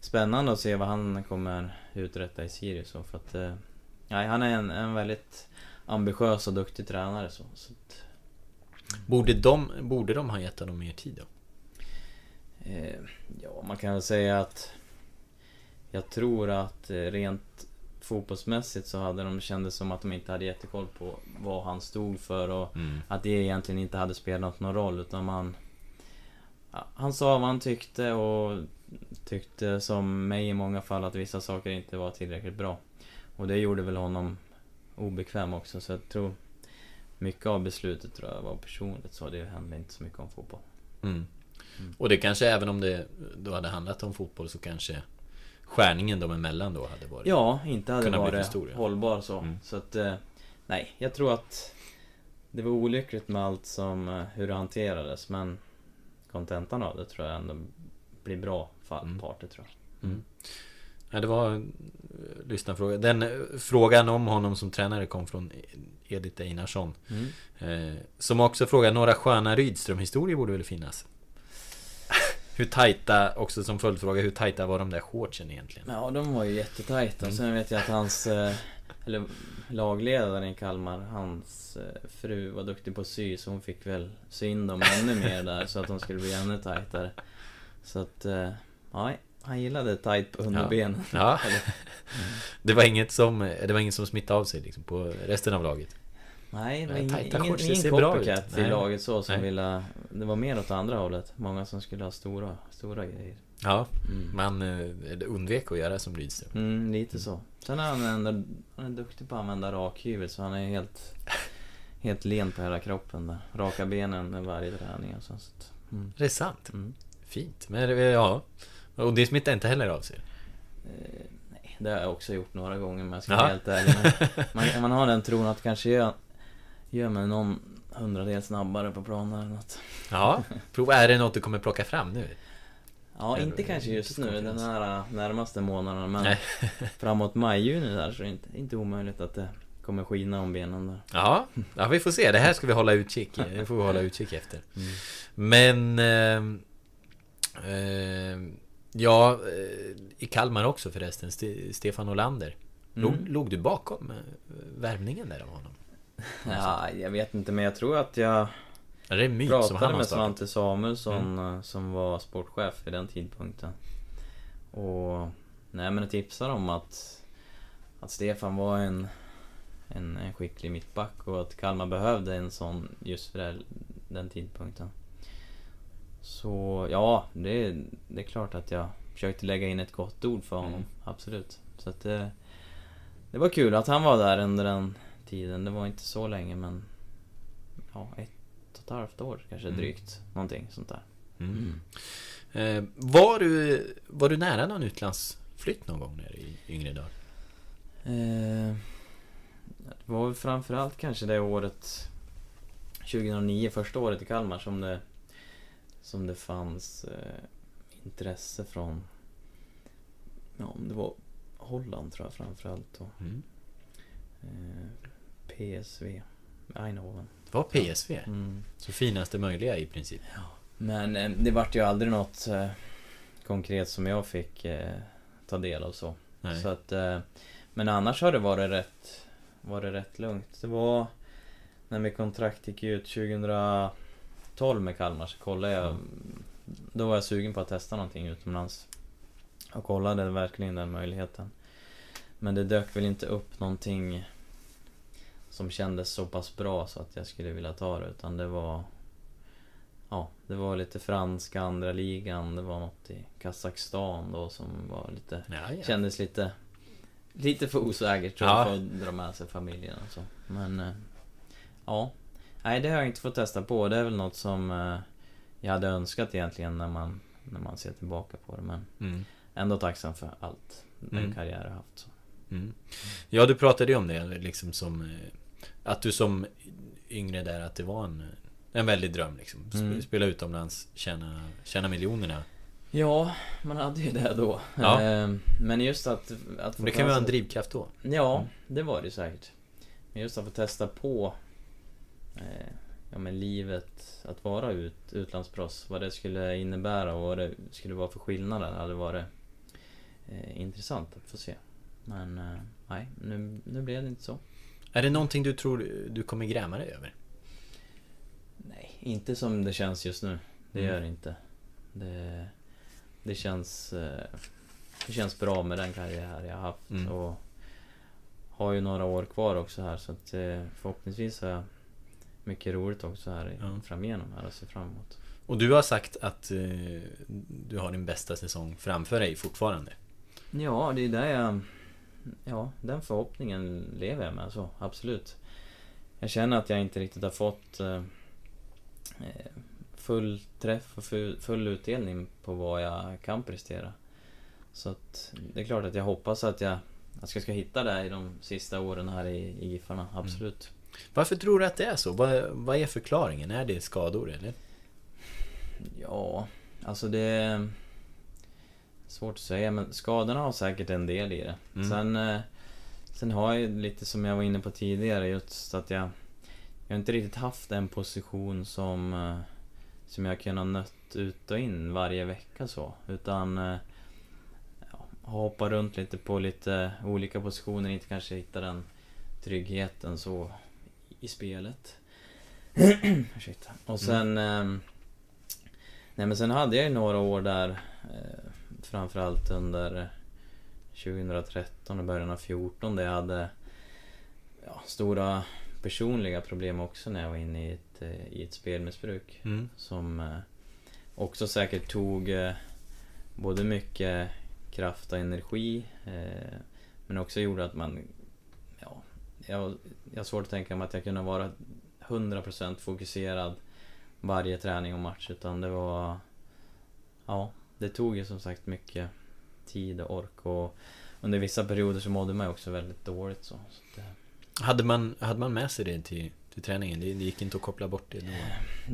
[SPEAKER 3] spännande att se vad han kommer uträtta i Sirius. För att, eh, nej, han är en, en väldigt ambitiös och duktig tränare. Så, så att,
[SPEAKER 2] Borde de, borde de ha gett honom mer tid då?
[SPEAKER 3] Eh, ja, man kan väl säga att jag tror att eh, rent fotbollsmässigt så hade de kändes som att de inte hade jättekoll på vad han stod för och
[SPEAKER 2] Mm.
[SPEAKER 3] att det egentligen inte hade spelat någon roll utan man... Han sa vad han tyckte och tyckte som mig i många fall att vissa saker inte var tillräckligt bra. Och det gjorde väl honom obekväm också så jag tror mycket av beslutet tror jag var personligt så det hände inte så mycket om fotboll.
[SPEAKER 2] Mm.
[SPEAKER 3] Mm.
[SPEAKER 2] Och det kanske även om det då hade handlat om fotboll så kanske Skärningen dem emellan då hade varit
[SPEAKER 3] Ja, inte hade varit
[SPEAKER 2] historia.
[SPEAKER 3] hållbar så.
[SPEAKER 2] Mm.
[SPEAKER 3] Så att, eh, nej, jag tror att det var olyckligt med allt som, eh, hur det hanterades men kontentan av det tror jag ändå blir bra för alla
[SPEAKER 2] Mm.
[SPEAKER 3] parter tror jag.
[SPEAKER 2] Mm. Ja, det var en eh, lyssnarfråga. Den eh, frågan om honom som tränare kom från Edith Einarsson.
[SPEAKER 3] Mm.
[SPEAKER 2] Eh, som också frågar, några sköna Rydström-historier borde väl finnas? hur tajta, också som följdfråga, hur tajta var de där shortsen egentligen?
[SPEAKER 3] Ja, de var ju jättetajta.
[SPEAKER 2] Mm.
[SPEAKER 3] Sen vet jag att hans, eh, eller lagledaren i Kalmar, hans eh, fru var duktig på att sy så hon fick väl sy in dem ännu mer där så att de skulle bli ännu tajtare. Så att, eh, ja, han gillade tajt på underbenen.
[SPEAKER 2] Ja.
[SPEAKER 3] Eller-
[SPEAKER 2] Det var inget som, det var inget som smittade av sig liksom på resten av laget?
[SPEAKER 3] Nej, det var
[SPEAKER 2] Nej,
[SPEAKER 3] ingen, ingen,
[SPEAKER 2] shorts,
[SPEAKER 3] ingen
[SPEAKER 2] bra
[SPEAKER 3] copycat
[SPEAKER 2] ut.
[SPEAKER 3] i
[SPEAKER 2] Nej.
[SPEAKER 3] laget så som
[SPEAKER 2] Nej.
[SPEAKER 3] ville... Det var mer åt andra hållet. Många som skulle ha stora, stora grejer.
[SPEAKER 2] Ja,
[SPEAKER 3] Mm.
[SPEAKER 2] man eh, undvek att göra som Rydström.
[SPEAKER 3] Mm, lite så. Sen är han, är duktig på att använda rakhyvel så han är helt... Helt len på hela kroppen där. Raka benen med varje träning och så. så att, mm.
[SPEAKER 2] Det är sant.
[SPEAKER 3] Mm.
[SPEAKER 2] Fint. Men ja. Och det smittar inte heller av sig.
[SPEAKER 3] Eh, nej, det har jag också gjort några gånger men jag ska vara helt ärlig. Men man, man har den tron att kanske gör, gör mig någon hundradel snabbare på planen eller något.
[SPEAKER 2] Ja, prova. Är det något du kommer plocka fram nu?
[SPEAKER 3] Ja, inte kanske just nu, den här äh, närmaste månaderna men framåt maj, juni där så är det inte, inte omöjligt att det kommer skina om benen där.
[SPEAKER 2] Ja, ja, vi får se. Det här ska vi hålla utkik Det får vi hålla utkik efter.
[SPEAKER 3] Mm.
[SPEAKER 2] Men... ehm, ehm, ja, eh, i Kalmar också förresten. Ste- Stefan Olander. Låg,
[SPEAKER 3] Mm.
[SPEAKER 2] låg du bakom eh, värvningen där av honom?
[SPEAKER 3] Ja, jag vet inte men jag tror att jag
[SPEAKER 2] Är det en myt som han
[SPEAKER 3] pratade med? Svante Samuelsson äh, som var sportchef vid den tidpunkten. Och nej men jag tipsade om att, att Stefan var en, en, en skicklig mittback och att Kalmar behövde en sån just för den, den tidpunkten. Så ja, det, det är klart att jag försökte lägga in ett gott ord för honom.
[SPEAKER 2] Mm.
[SPEAKER 3] Absolut. Så att det, det var kul att han var där under den tiden. Det var inte så länge men ja, ett ett halvt år kanske
[SPEAKER 2] Mm.
[SPEAKER 3] drygt. Någonting sånt där.
[SPEAKER 2] Mm. Eh, var, du, var du nära någon utlandsflytt någon gång när i yngre dagar?
[SPEAKER 3] Eh, det var väl framförallt kanske det året 2009, första året i Kalmar som det Som det fanns eh, intresse från Ja, om det var Holland tror jag framförallt och
[SPEAKER 2] Mm.
[SPEAKER 3] Eh, PSV. Eindhoven.
[SPEAKER 2] Det var PSV?
[SPEAKER 3] Mm.
[SPEAKER 2] Så finaste möjliga i princip?
[SPEAKER 3] Men eh, det vart ju aldrig något eh, konkret som jag fick eh, ta del av så.
[SPEAKER 2] Nej.
[SPEAKER 3] så att, eh, men annars har det varit rätt, varit rätt lugnt. Det var när mitt kontrakt gick ut 2012 med Kalmar så kollade jag. Då var jag sugen på att testa någonting utomlands. Och kollade verkligen den möjligheten. Men det dök väl inte upp någonting som kändes så pass bra så att jag skulle vilja ta det utan det var Ja, det var lite franska andra ligan, det var något i Kazakstan då som var lite
[SPEAKER 2] Ja, ja.
[SPEAKER 3] Kändes lite Lite för osäkert tror
[SPEAKER 2] Ja.
[SPEAKER 3] jag för att dra med sig familjen och så Men eh, Ja Nej det har jag inte fått testa på, det är väl något som eh, Jag hade önskat egentligen när man När man ser tillbaka på det men
[SPEAKER 2] Mm.
[SPEAKER 3] Ändå tacksam för allt Den
[SPEAKER 2] Mm.
[SPEAKER 3] karriär jag haft så.
[SPEAKER 2] Mm. Ja, du pratade ju om det liksom som eh, Att du som yngre där, att det var en En väldig dröm liksom
[SPEAKER 3] Mm.
[SPEAKER 2] Spela utomlands, tjäna, tjäna miljonerna
[SPEAKER 3] Ja, man hade ju det då.
[SPEAKER 2] Ja.
[SPEAKER 3] Eh, Men just att... att få
[SPEAKER 2] Det kan ju vara en drivkraft då
[SPEAKER 3] Ja, det var det säkert. Men just att få testa på eh, Ja men livet, att vara ut, utlandsproffs, vad det skulle innebära och vad det skulle vara för skillnader hade varit eh, intressant att få se. Men eh, nej, nu, nu blev det inte så.
[SPEAKER 2] Är det någonting du tror du kommer gräma dig över?
[SPEAKER 3] Nej, inte som det känns just nu. Det
[SPEAKER 2] Mm.
[SPEAKER 3] gör det inte. Det, det känns... eh, Det känns bra med den karriär jag har haft
[SPEAKER 2] Mm.
[SPEAKER 3] och har ju några år kvar också här så att eh, förhoppningsvis har jag mycket roligt också här
[SPEAKER 2] Ja.
[SPEAKER 3] framigenom här att se fram emot.
[SPEAKER 2] Och du har sagt att eh, du har din bästa säsong framför dig fortfarande
[SPEAKER 3] Ja, det är där jag... Ja, den förhoppningen lever jag med så, absolut. Jag känner att jag inte riktigt har fått eh, eh, full träff och full, full utdelning på vad jag kan prestera. Så att det är klart att jag hoppas att jag, att jag ska hitta det i de sista åren här i, i Giffarna, absolut.
[SPEAKER 2] Varför tror du att det är så? Vad, vad är förklaringen? Är det skador eller?
[SPEAKER 3] Ja, alltså det... Svårt att säga, men skadorna har säkert en del i det.
[SPEAKER 2] Mm.
[SPEAKER 3] Sen, eh, sen har jag lite som jag var inne på tidigare, just att jag... Jag har inte riktigt haft en position som... eh, Som jag kunnat nött ut och in varje vecka så. Utan... eh, Ja, hoppa runt lite på lite olika positioner, inte kanske hitta den tryggheten så i spelet. Ursäkta. Och sen... ehm, Nej men sen hade jag ju några år där eh, Framförallt under 2013 och början av 14 där jag hade ja, Stora personliga problem också när jag var inne i ett, eh, i ett spelmissbruk
[SPEAKER 2] Mm.
[SPEAKER 3] Som eh, också säkert tog eh, Både mycket kraft och energi Men också gjorde att man Ja Jag, jag har svårt att tänka mig att jag kunde vara 100% fokuserad varje träning och match utan det var Ja, det tog ju som sagt mycket tid och ork och under vissa perioder så mådde man ju också väldigt dåligt så. så eh,
[SPEAKER 2] Hade man, hade man med sig det till, till träningen? Det, det gick inte att koppla bort det då?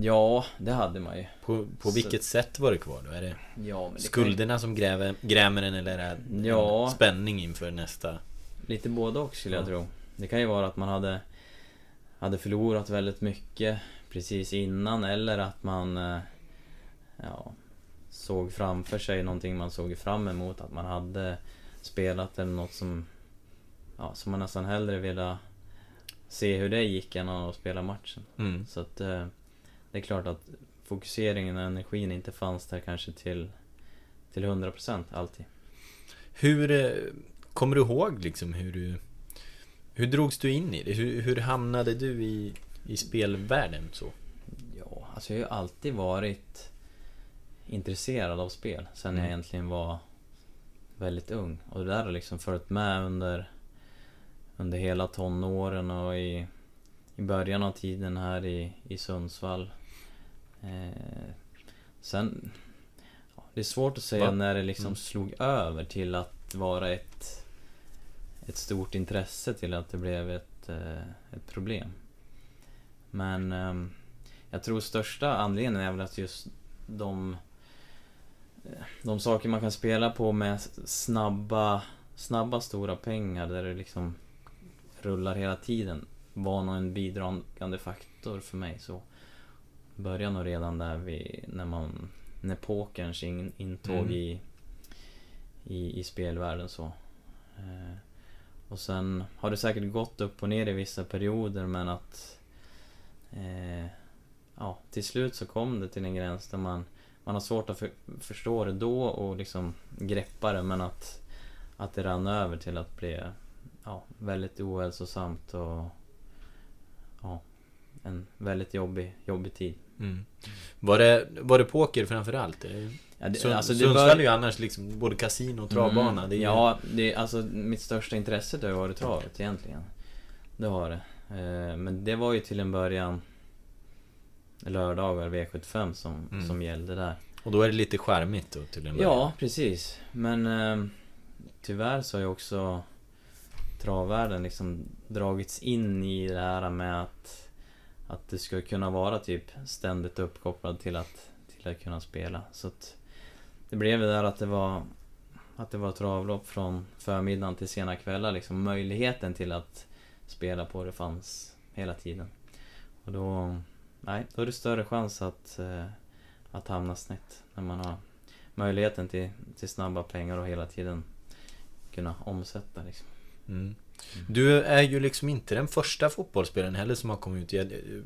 [SPEAKER 3] ja, det hade man ju.
[SPEAKER 2] På, på
[SPEAKER 3] Så-
[SPEAKER 2] vilket sätt var det kvar då? Är det
[SPEAKER 3] Ja, det kan
[SPEAKER 2] skulderna som gräver, grämer en eller är det
[SPEAKER 3] Ja.
[SPEAKER 2] spänning inför nästa?
[SPEAKER 3] Lite både och skulle jag
[SPEAKER 2] Ja.
[SPEAKER 3] tro. Det kan ju vara att man hade Hade förlorat väldigt mycket precis innan eller att man eh, Ja Såg framför sig någonting man såg fram emot att man hade Spelat eller något som Ja, som man nästan hellre ville Se hur det gick än att spela matchen.
[SPEAKER 2] Mm.
[SPEAKER 3] Så att eh, Det är klart att fokuseringen och energin inte fanns där kanske till Till 100% alltid.
[SPEAKER 2] Hur eh, Kommer du ihåg liksom hur du Hur drogs du in i det? Hur, hur hamnade du i, i spelvärlden så?
[SPEAKER 3] Ja, alltså jag har ju alltid varit intresserad av spel sen
[SPEAKER 2] Mm.
[SPEAKER 3] jag egentligen var väldigt ung. Och det där har liksom följt med under, under hela tonåren och i, i början av tiden här i, i Sundsvall. Eh, sen... Ja, det är svårt att säga
[SPEAKER 2] Va?
[SPEAKER 3] när det liksom
[SPEAKER 2] Mm.
[SPEAKER 3] slog över till att vara ett, ett stort intresse till att det blev ett, eh, ett problem. Men ehm, jag tror största anledningen är väl att just de De saker man kan spela på med snabba Snabba stora pengar där det liksom rullar hela tiden var nog en bidragande faktor för mig så började nog redan där vi, när man när pokerns in, intåg
[SPEAKER 2] Mm.
[SPEAKER 3] i, i, i spelvärlden så eh, och sen har det säkert gått upp och ner i vissa perioder men att eh, Ja, till slut så kom det till en gräns där man Man har svårt att för, förstå det då och liksom greppa det men att Att det rann över till att bli Ja, väldigt ohälsosamt och Ja En väldigt jobbig, jobbig tid
[SPEAKER 2] Mm. Var, det, var det poker framförallt?
[SPEAKER 3] Ja, det-
[SPEAKER 2] Sund,
[SPEAKER 3] alltså det
[SPEAKER 2] Sundsvall
[SPEAKER 3] bör-
[SPEAKER 2] är ju annars liksom både kasino och travbana.
[SPEAKER 3] Mm,
[SPEAKER 2] Det är ju-
[SPEAKER 3] Ja, det, alltså mitt största intresse det har varit travet egentligen. Det har det. Eh, men det var ju till en början lördagar V75 som,
[SPEAKER 2] Mm.
[SPEAKER 3] som gällde där.
[SPEAKER 2] Och då är det lite charmigt då till en början.
[SPEAKER 3] Ja, precis. Men eh, tyvärr så har ju också travvärlden liksom dragits in i det här med att att det ska kunna vara typ ständigt uppkopplad till att, till att kunna spela. Så att det blev det där att det var att det var travlopp från förmiddagen till sena kvällar liksom. Möjligheten till att spela på det fanns hela tiden. Och då, nej, då är det större chans att, eh, att hamna snett när man har möjligheten till, till snabba pengar och hela tiden kunna omsätta liksom.
[SPEAKER 2] Mm. Du är ju liksom inte den första fotbollsspelaren heller som har kommit ut i-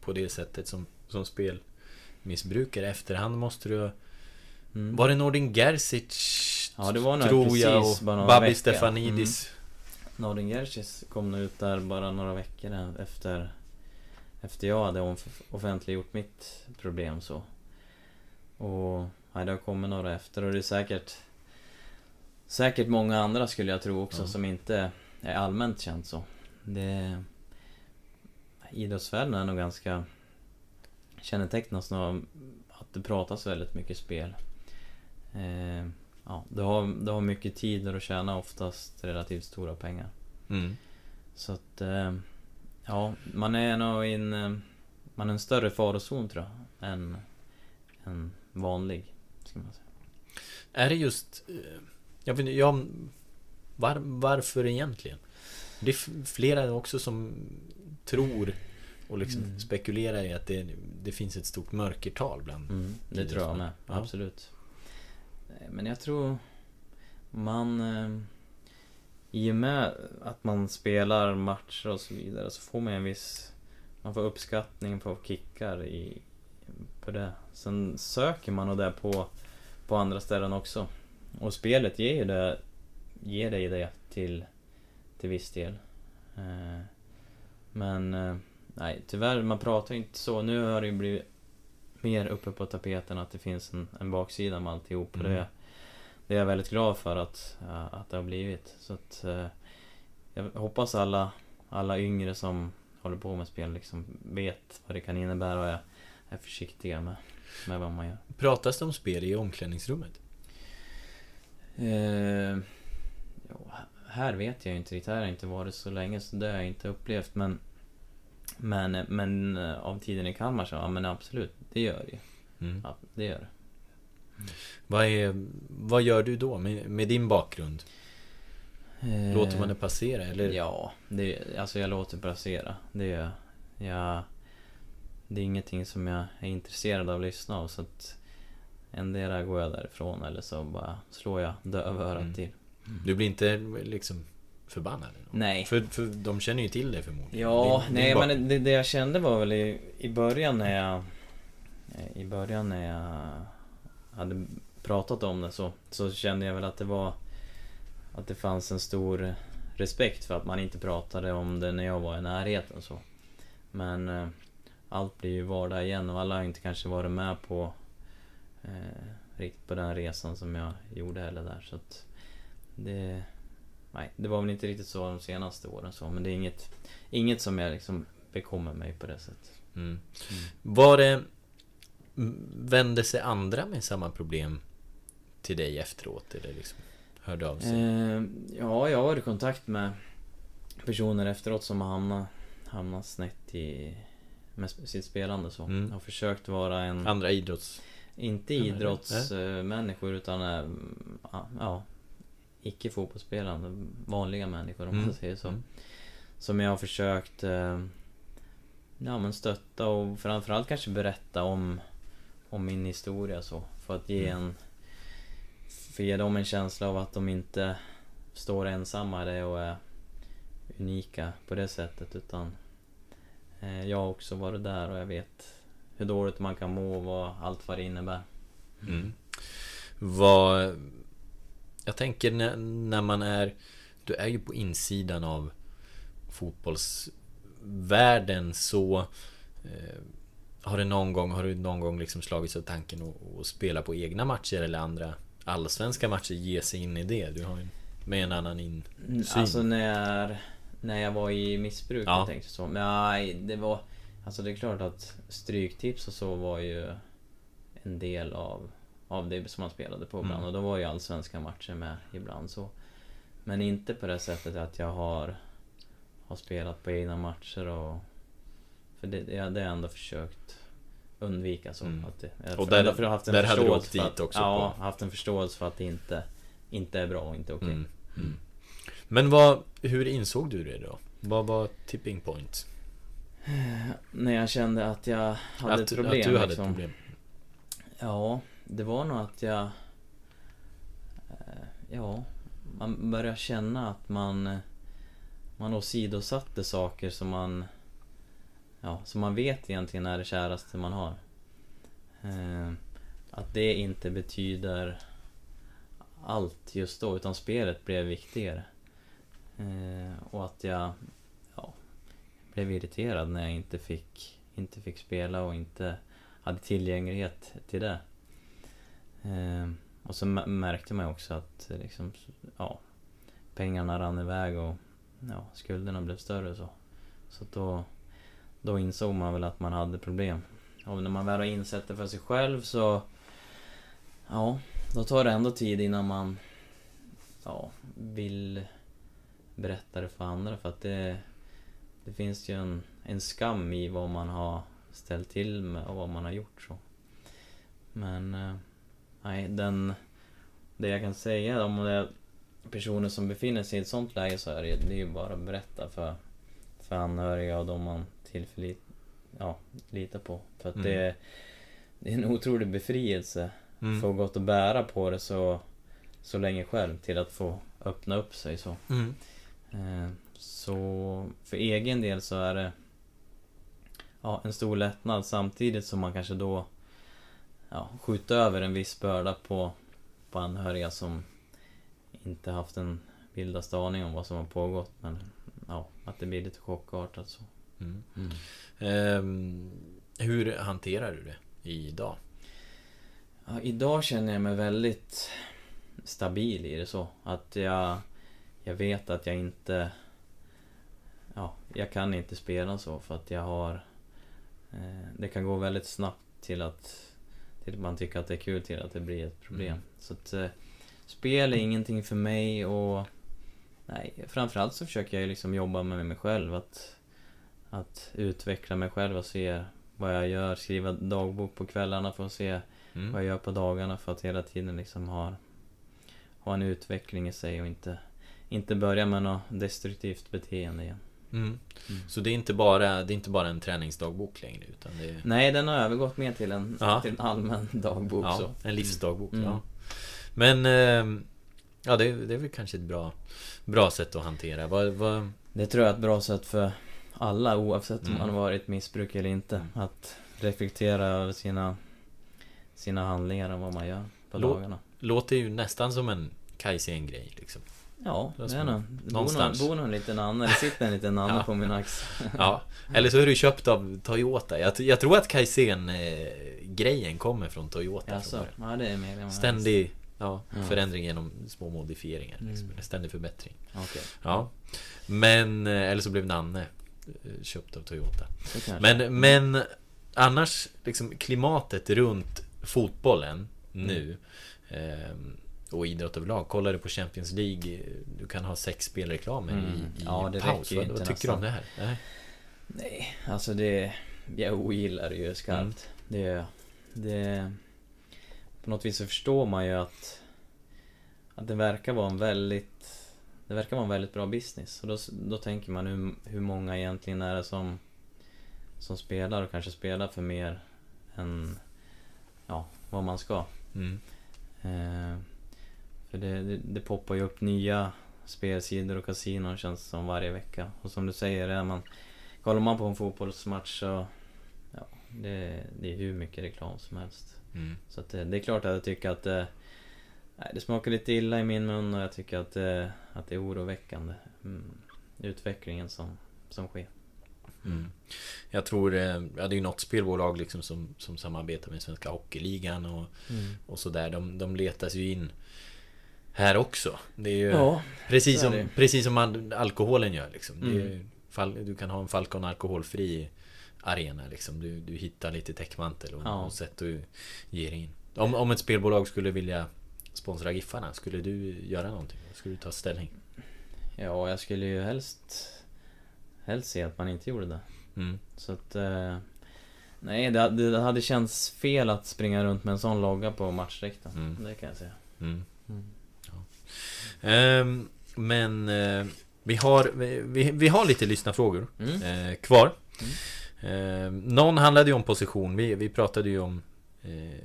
[SPEAKER 2] på det sättet som, som spelmissbrukare. Efterhand måste du...
[SPEAKER 3] Mm.
[SPEAKER 2] Var det Nordin Gerzic?
[SPEAKER 3] Ja, det var nog
[SPEAKER 2] tror jag
[SPEAKER 3] precis
[SPEAKER 2] och
[SPEAKER 3] bara några
[SPEAKER 2] Babi
[SPEAKER 3] veckor.
[SPEAKER 2] Stefanidis.
[SPEAKER 3] Nordin Gerzic kom nog ut där bara några veckor efter Efter jag hade off- offentliggjort mitt problem så Och nej, det har kommit några efter och det är säkert Säkert många andra skulle jag tro också
[SPEAKER 2] Ja.
[SPEAKER 3] som inte är allmänt känt så Det Idrottsvärlden är nog ganska Kännetecknas av att det pratas väldigt mycket spel eh, Ja, du har, du har mycket tid och du tjänar oftast relativt stora pengar
[SPEAKER 2] Mm.
[SPEAKER 3] Så att eh, Ja, man är nog i en eh, Man är en större farozon tror jag än En vanlig ska man säga.
[SPEAKER 2] Är det just... eh, Jag vet jag, var, varför egentligen? Det är flera också som tror och liksom
[SPEAKER 3] Mm.
[SPEAKER 2] spekulerar i att det, det finns ett stort mörkertal bland
[SPEAKER 3] Mm, det tror jag med,
[SPEAKER 2] Ja.
[SPEAKER 3] absolut Eh, Men jag tror Man i och med att man spelar matcher och så vidare så får man en viss Man får uppskattning på kickar i På det Sen söker man och det på På andra ställen också Och spelet ger ju det Ger dig det till Till viss del eh, Men eh, Nej tyvärr, man pratar ju inte så. Nu har det ju blivit mer uppe på tapeten att det finns en, en baksida med alltihop.
[SPEAKER 2] Mm.
[SPEAKER 3] det, det är jag väldigt glad för att, ja, att det har blivit. Så att eh, jag hoppas alla, alla yngre som håller på med spel liksom vet vad det kan innebära och är, är försiktiga med, med vad man gör.
[SPEAKER 2] Pratas det om spel i omklädningsrummet?
[SPEAKER 3] Eh, här vet jag inte riktigt. Här har jag inte varit så länge så det har jag inte upplevt. Men, men, men eh, av tiden i Kalmar så, ja men absolut. Det gör det ju.
[SPEAKER 2] Mm.
[SPEAKER 3] Ja, det gör det.
[SPEAKER 2] Vad, är, vad gör du då med, med din bakgrund? Låter man det passera eller?
[SPEAKER 3] Eh, Ja, det, alltså jag låter passera. Det gör jag. Det är ingenting som jag är intresserad av att lyssna av så att Endera går jag därifrån eller så bara slår jag dövörat
[SPEAKER 2] Mm.
[SPEAKER 3] till.
[SPEAKER 2] Du blir inte liksom förbannad?
[SPEAKER 3] Nej.
[SPEAKER 2] För, för de känner ju till det förmodligen.
[SPEAKER 3] Ja,
[SPEAKER 2] Din- din
[SPEAKER 3] nej men det, det jag kände var väl i, i början när jag I början när jag hade pratat om det så, så kände jag väl att det var Att det fanns en stor respekt för att man inte pratade om det när jag var i närheten så Men eh, Allt blir ju vardag igen och alla har inte kanske varit med på eh, Riktigt på den resan som jag gjorde heller där så att Det Nej, det var väl inte riktigt så de senaste åren så men det är inget Inget som jag liksom bekommer mig på det sättet.
[SPEAKER 2] Mm. Var det... Vände sig andra med samma problem till dig efteråt? Eller liksom hörde av sig?
[SPEAKER 3] Eh, ja, jag har varit i kontakt med personer efteråt som har hamnat, hamnat snett i med sitt spelande så.
[SPEAKER 2] Mm.
[SPEAKER 3] Har försökt vara en...
[SPEAKER 2] Andra idrotts...
[SPEAKER 3] Inte idrottsmänniskor utan eh, ja, icke fotbollsspelande vanliga människor om
[SPEAKER 2] Mm.
[SPEAKER 3] man säger så.
[SPEAKER 2] Mm.
[SPEAKER 3] som jag har försökt eh, Ja men stötta och framförallt kanske berätta om Om min historia så För att ge
[SPEAKER 2] Mm.
[SPEAKER 3] en För ge dem en känsla av att de inte Står ensamma och är Unika på det sättet utan eh, Jag har också varit där och jag vet Hur dåligt man kan må och vad allt vad det innebär
[SPEAKER 2] Mm. Vad... Jag tänker när, när man är... Du är ju på insidan av fotbollsvärlden så... Eh, har, det någon gång, har du någon gång liksom slagits av tanken att, att spela på egna matcher eller andra allsvenska matcher? Ge sig in i det? Du har ju med en annan insyn.
[SPEAKER 3] Alltså när, när jag var i missbruk,
[SPEAKER 2] Ja.
[SPEAKER 3] jag tänkte så. Men nej, det var... Alltså det är klart att stryktips och så var ju en del av, av det som man spelade på ibland.
[SPEAKER 2] Mm.
[SPEAKER 3] Och då var ju allsvenska matcher med ibland så. Men inte på det sättet att jag har, har spelat på egna matcher och... För det, det, det har jag ändå försökt undvika så.
[SPEAKER 2] Mm.
[SPEAKER 3] Att det, jag
[SPEAKER 2] Och där-
[SPEAKER 3] ändå för- haft en
[SPEAKER 2] där hade du åkt dit
[SPEAKER 3] att,
[SPEAKER 2] också
[SPEAKER 3] Ja,
[SPEAKER 2] på-
[SPEAKER 3] haft en förståelse för att det inte, inte är bra och inte okej.
[SPEAKER 2] Mm. Mm. Men vad, hur insåg du det då? Vad var tipping point?
[SPEAKER 3] När jag kände att jag hade
[SPEAKER 2] att,
[SPEAKER 3] ett problem.
[SPEAKER 2] att du hade
[SPEAKER 3] liksom.
[SPEAKER 2] ett problem?
[SPEAKER 3] Ja, det var nog att jag... eh, Ja, man började känna att man... eh, Man åsidosatte saker som man... Ja, som man vet egentligen är det käraste man har. Eh, Att det inte betyder allt just då, utan spelet blev viktigare. Eh, Och att jag... Ja, blev irriterad när jag inte fick, inte fick spela och inte hade tillgänglighet till det. Eh, och så märkte man ju också att liksom, ja, pengarna rann iväg och ja, skulderna blev större och så. Så då, då insåg man väl att man hade problem. Och när man väl har insett det för sig själv så Ja, då tar det ändå tid innan man ja, vill berätta det för andra för att det Det finns ju en, en skam i vad man har ställt till med och vad man har gjort så. Men eh, nej, den Det jag kan säga om det är personer som befinner sig i ett sånt läge så är det, det är ju bara att berätta för För anhöriga och de man tillförlit Ja, litar på. För att
[SPEAKER 2] Mm.
[SPEAKER 3] det Det är en otrolig befrielse
[SPEAKER 2] Mm.
[SPEAKER 3] Få gått och bära på det så Så länge själv till att få öppna upp sig så
[SPEAKER 2] Mm.
[SPEAKER 3] Eh, Så för egen del så är det Ja, en stor lättnad samtidigt som man kanske då Ja, skjuter över en viss börda på På anhöriga som Inte haft en vildaste aning om vad som har pågått men Ja, att det blir lite chockartat så
[SPEAKER 2] Mm.
[SPEAKER 3] Mm.
[SPEAKER 2] Ehm, hur hanterar du det idag?
[SPEAKER 3] Ja, idag känner jag mig väldigt stabil i det så. Att jag, jag vet att jag inte... Ja, jag kan inte spela så för att jag har... Eh, det kan gå väldigt snabbt till att... Till att man tycker att det är kul till att det blir ett problem.
[SPEAKER 2] Mm.
[SPEAKER 3] Så att... Eh, spel är ingenting för mig och... Nej, framförallt så försöker jag liksom jobba med mig själv. Att, att utveckla mig själv och se vad jag gör. Skriva dagbok på kvällarna för att se
[SPEAKER 2] Mm.
[SPEAKER 3] vad jag gör på dagarna för att hela tiden liksom ha, ha en utveckling i sig och inte, inte börja med något destruktivt beteende igen.
[SPEAKER 2] Mm.
[SPEAKER 3] Mm.
[SPEAKER 2] Så det är, inte bara, det är inte bara en träningsdagbok längre utan det är...
[SPEAKER 3] Nej, den har övergått mer till en,
[SPEAKER 2] Ja.
[SPEAKER 3] till en allmän dagbok
[SPEAKER 2] Ja,
[SPEAKER 3] så.
[SPEAKER 2] en livsdagbok.
[SPEAKER 3] Mm.
[SPEAKER 2] Ja. Men... ehm, Ja, det, det är väl kanske ett bra, bra sätt att hantera. Vad, vad,
[SPEAKER 3] Det tror jag är ett bra sätt för alla oavsett
[SPEAKER 2] Mm.
[SPEAKER 3] om man har varit missbruk eller inte. Att reflektera över sina, sina handlingar och vad man gör på
[SPEAKER 2] Lå-
[SPEAKER 3] dagarna.
[SPEAKER 2] låter ju nästan som en Kajsén-grej liksom.
[SPEAKER 3] Ja,
[SPEAKER 2] Det är
[SPEAKER 3] det nog. Bor
[SPEAKER 2] någonstans.
[SPEAKER 3] bor nog en liten Anna, det sitter en liten Anna
[SPEAKER 2] Ja.
[SPEAKER 3] på min axel.
[SPEAKER 2] Ja, eller så är du köpt av Toyota. Jag, jag tror att Kajsén-grejen kommer från Toyota.
[SPEAKER 3] Jaså?
[SPEAKER 2] början.
[SPEAKER 3] Ja, det är mer
[SPEAKER 2] Ständig ja,
[SPEAKER 3] Ja.
[SPEAKER 2] förändring genom små modifieringar. Liksom.
[SPEAKER 3] Mm.
[SPEAKER 2] Ständig förbättring.
[SPEAKER 3] Okej.
[SPEAKER 2] Ja. Men, eh, eller så blev Nanne eh, köpt av Toyota. Men, men annars, liksom klimatet runt fotbollen
[SPEAKER 3] Mm.
[SPEAKER 2] nu ehm, och idrott överlag. Kollar du på Champions League, eh, du kan ha sex spelreklamer
[SPEAKER 3] Mm.
[SPEAKER 2] i, i
[SPEAKER 3] Ja, det
[SPEAKER 2] paus. Vad, vad tycker du om det här? Nej.
[SPEAKER 3] Nej, alltså det... Jag ogillar det ju skarpt.
[SPEAKER 2] Mm.
[SPEAKER 3] Det... Det... På något vis så förstår man ju att... Att det verkar vara en väldigt... det verkar vara en väldigt bra business. Och då, då tänker man hur, hur många egentligen är det som, som spelar och kanske spelar för mer än ja, vad man ska.
[SPEAKER 2] Mm.
[SPEAKER 3] Eh, för det, det, det poppar ju upp nya spelsidor och kasinon känns som varje vecka. Och som du säger, är man, kollar man på en fotbollsmatch så ja, det, det är hur mycket reklam som helst.
[SPEAKER 2] Mm.
[SPEAKER 3] Så det, det är klart att jag tycker att det, nej, det smakar lite illa i min mun och jag tycker att det, att det är oroväckande. Mm, utvecklingen som, som sker.
[SPEAKER 2] Mm. Jag tror, eh, ja det är ju något spelbolag liksom som, som samarbetar med Svenska Hockeyligan och,
[SPEAKER 3] Mm.
[SPEAKER 2] och sådär. De, de letas ju in här också. Det är ju
[SPEAKER 3] Ja,
[SPEAKER 2] precis, som, precis som man, alkoholen gör liksom.
[SPEAKER 3] Mm.
[SPEAKER 2] ju du kan ha en Falcon alkoholfri arena liksom. Du, du hittar lite täckmantel och,
[SPEAKER 3] Ja.
[SPEAKER 2] och sätt att ge dig in. Om, om ett spelbolag skulle vilja sponsra Giffarna, skulle du göra någonting? Skulle du ta ställning?
[SPEAKER 3] Ja, jag skulle ju helst Helst se att man inte gjorde det.
[SPEAKER 2] Mm.
[SPEAKER 3] Så att eh, Nej, det, det hade känts fel att springa runt med en sån logga på matchdräkten.
[SPEAKER 2] Mm.
[SPEAKER 3] Det kan jag säga.
[SPEAKER 2] Mm.
[SPEAKER 3] Mm.
[SPEAKER 2] Ehm, men eh, vi, har, vi, vi har lite lyssnarfrågor
[SPEAKER 3] Mm.
[SPEAKER 2] eh, kvar. Ehm, någon handlade ju om position. Vi, vi pratade ju om eh,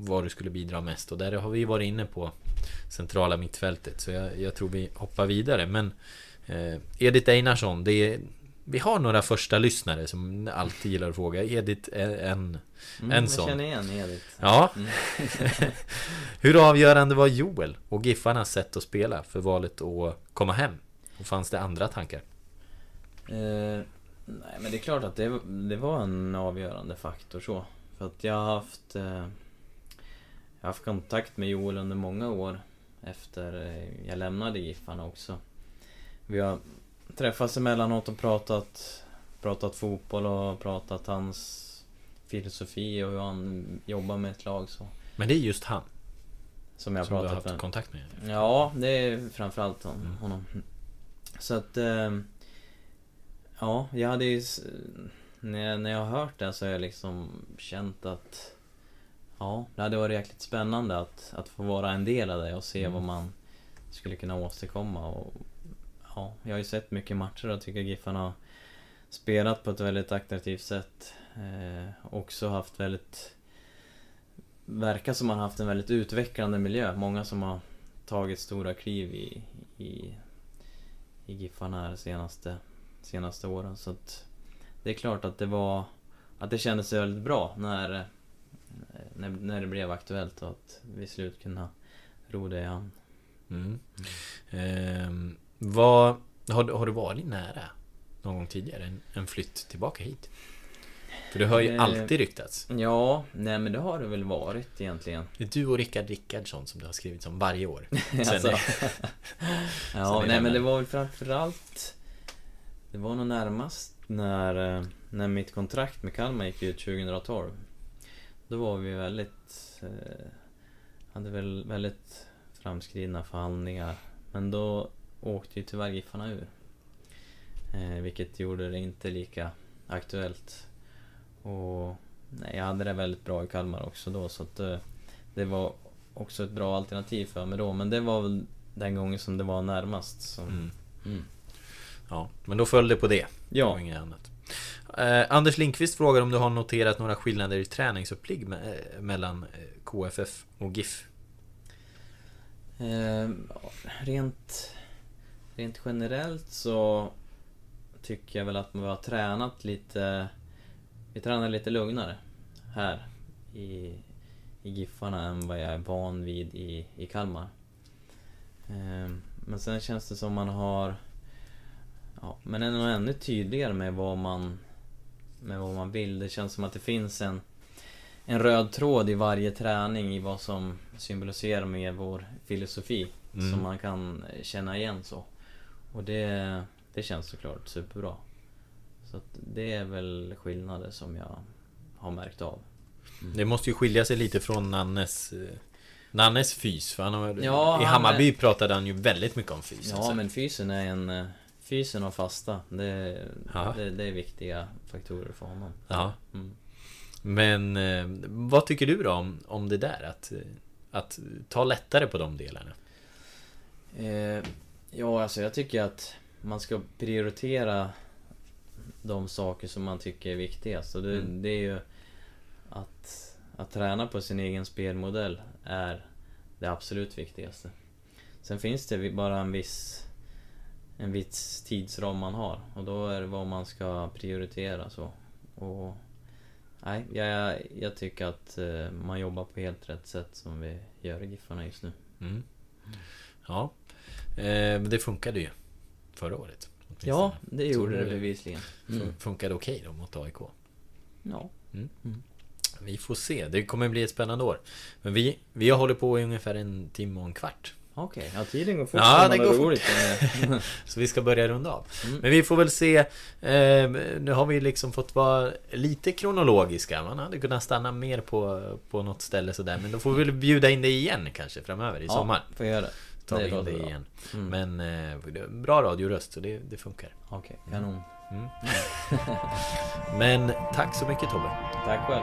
[SPEAKER 2] vad du skulle bidra mest. Och där har vi varit inne på centrala mittfältet. Så jag, jag tror vi hoppar vidare. Men eh, Edith Einarsson, det är, vi har några första lyssnare som alltid gillar att fråga. Edith är en,
[SPEAKER 3] Mm,
[SPEAKER 2] en
[SPEAKER 3] jag
[SPEAKER 2] sån.
[SPEAKER 3] känner igen Edith.
[SPEAKER 2] Ja.
[SPEAKER 3] Mm.
[SPEAKER 2] Hur avgörande var Joel och Giffarnas sätt att spela för valet att komma hem? Och fanns det andra tankar?
[SPEAKER 3] Eh, nej men det är klart att det, det var en avgörande faktor så. För att jag har haft... Eh, jag har haft kontakt med Joel under många år. Efter eh, jag lämnade Giffarna också. Vi har träffats emellanåt och pratat, pratat fotboll och pratat hans filosofi och hur han jobbar med ett lag så.
[SPEAKER 2] Men det är just han
[SPEAKER 3] Som jag
[SPEAKER 2] som du har
[SPEAKER 3] pratat
[SPEAKER 2] haft
[SPEAKER 3] med.
[SPEAKER 2] kontakt med?
[SPEAKER 3] Ja, det är framförallt hon,
[SPEAKER 2] Mm.
[SPEAKER 3] honom. Så att... Eh, ja, jag hade ju... s- När jag, när jag har hört det så har jag liksom känt att... Ja, det hade varit jäkligt spännande att, att få vara en del av det och se
[SPEAKER 2] Mm.
[SPEAKER 3] vad man skulle kunna åstadkomma. Och, ja, jag har ju sett mycket matcher och tycker Giffarna har spelat på ett väldigt attraktivt sätt. Eh, också haft väldigt... Verkar som man haft en väldigt utvecklande miljö. Många som har tagit stora kliv i, i, i Giffarna här senaste, senaste åren. Så att det är klart att det var... Att det kändes väldigt bra när, när, när det blev aktuellt och att vi slut kunna ro det i hamn.
[SPEAKER 2] Mm. Ehm, vad, har, du- har du varit nära någon gång tidigare? En, en flytt tillbaka hit? För det har ju
[SPEAKER 3] Eh,
[SPEAKER 2] alltid ryktats.
[SPEAKER 3] Ja, nej men det har det väl varit egentligen.
[SPEAKER 2] Det är du och Rickard Rickardsson som det har skrivits om varje år.
[SPEAKER 3] Alltså.
[SPEAKER 2] Sen-
[SPEAKER 3] ja,
[SPEAKER 2] är
[SPEAKER 3] nej men det var väl framförallt Det var nog närmast när, eh, när mitt kontrakt med Kalmar gick ut 2012 Då var vi väldigt eh, Hade väl väldigt framskridna förhandlingar Men då åkte ju tyvärr Giffarna ur eh, Vilket gjorde det inte lika aktuellt Och nej, jag hade det väldigt bra i Kalmar också då så att eh, Det var också ett bra alternativ för mig då men det var väl den gången som det var närmast som...
[SPEAKER 2] Mm.
[SPEAKER 3] Mm.
[SPEAKER 2] Ja, men då föll det på det.
[SPEAKER 3] Ja.
[SPEAKER 2] Och inget annat. Eh, Anders Linkvist frågar om du har noterat några skillnader i träningsupplägg me- eh, mellan eh, KFF och GIF?
[SPEAKER 3] Eh, rent, rent generellt så tycker jag väl att man har tränat lite... Vi tränar lite lugnare här i, i Giffarna än vad jag är van vid i, i Kalmar. Eh, men sen känns det som man har... Ja, men är ännu tydligare med vad man med vad man vill. Det känns som att det finns en en röd tråd i varje träning i vad som symboliserar med vår filosofi.
[SPEAKER 2] Mm.
[SPEAKER 3] Som man kan känna igen så. Och det, det känns såklart superbra. Så att det är väl skillnader som jag har märkt av.
[SPEAKER 2] Det måste ju skilja sig lite från Nannes eh, Nannes fys, för han har,
[SPEAKER 3] Ja,
[SPEAKER 2] I
[SPEAKER 3] han
[SPEAKER 2] Hammarby
[SPEAKER 3] är-
[SPEAKER 2] pratade han ju väldigt mycket om fys
[SPEAKER 3] Ja
[SPEAKER 2] alltså.
[SPEAKER 3] men fysen är en... Fysen och fasta, det, det, det är viktiga faktorer för honom.
[SPEAKER 2] Ja.
[SPEAKER 3] Mm.
[SPEAKER 2] Men eh, vad tycker du då om, om det där? Att, att ta lättare på de delarna?
[SPEAKER 3] Eh, Ja, alltså jag tycker att man ska prioritera de saker som man tycker är viktigast. Och det,
[SPEAKER 2] Mm.
[SPEAKER 3] det är ju att, att träna på sin egen spelmodell är det absolut viktigaste. Sen finns det bara en viss en viss tidsram man har och då är det vad man ska prioritera så. Och nej, jag, jag tycker att eh, man jobbar på helt rätt sätt som vi gör i Giffarna just nu.
[SPEAKER 2] Mm. Ja, eh, men det funkade ju förra året.
[SPEAKER 3] Ja, det gjorde det bevisligen. Mm.
[SPEAKER 2] Funkade okej då mot AIK.
[SPEAKER 3] Ja.
[SPEAKER 2] Mm.
[SPEAKER 3] Mm.
[SPEAKER 2] Vi får se, det kommer bli ett spännande år. Men vi, vi har hållit på i ungefär en timme och en kvart.
[SPEAKER 3] Okej, ja tiden går fort
[SPEAKER 2] Ja,
[SPEAKER 3] när
[SPEAKER 2] det
[SPEAKER 3] man
[SPEAKER 2] går fort.
[SPEAKER 3] roligt.
[SPEAKER 2] Så vi ska börja runda av.
[SPEAKER 3] Mm.
[SPEAKER 2] Men vi får väl se. Eh, nu har vi liksom fått vara lite kronologiska. Man hade kunnat stanna mer på, på något ställe sådär. Men då får vi väl bjuda in dig igen kanske framöver i
[SPEAKER 3] Ja,
[SPEAKER 2] sommar.
[SPEAKER 3] får göra det.
[SPEAKER 2] Tar vi in dig igen.
[SPEAKER 3] Mm.
[SPEAKER 2] Men eh, det är en bra radioröst så det, det funkar.
[SPEAKER 3] Okej, kanon.
[SPEAKER 2] Mm. Men tack så mycket Tobbe.
[SPEAKER 3] Tack själv.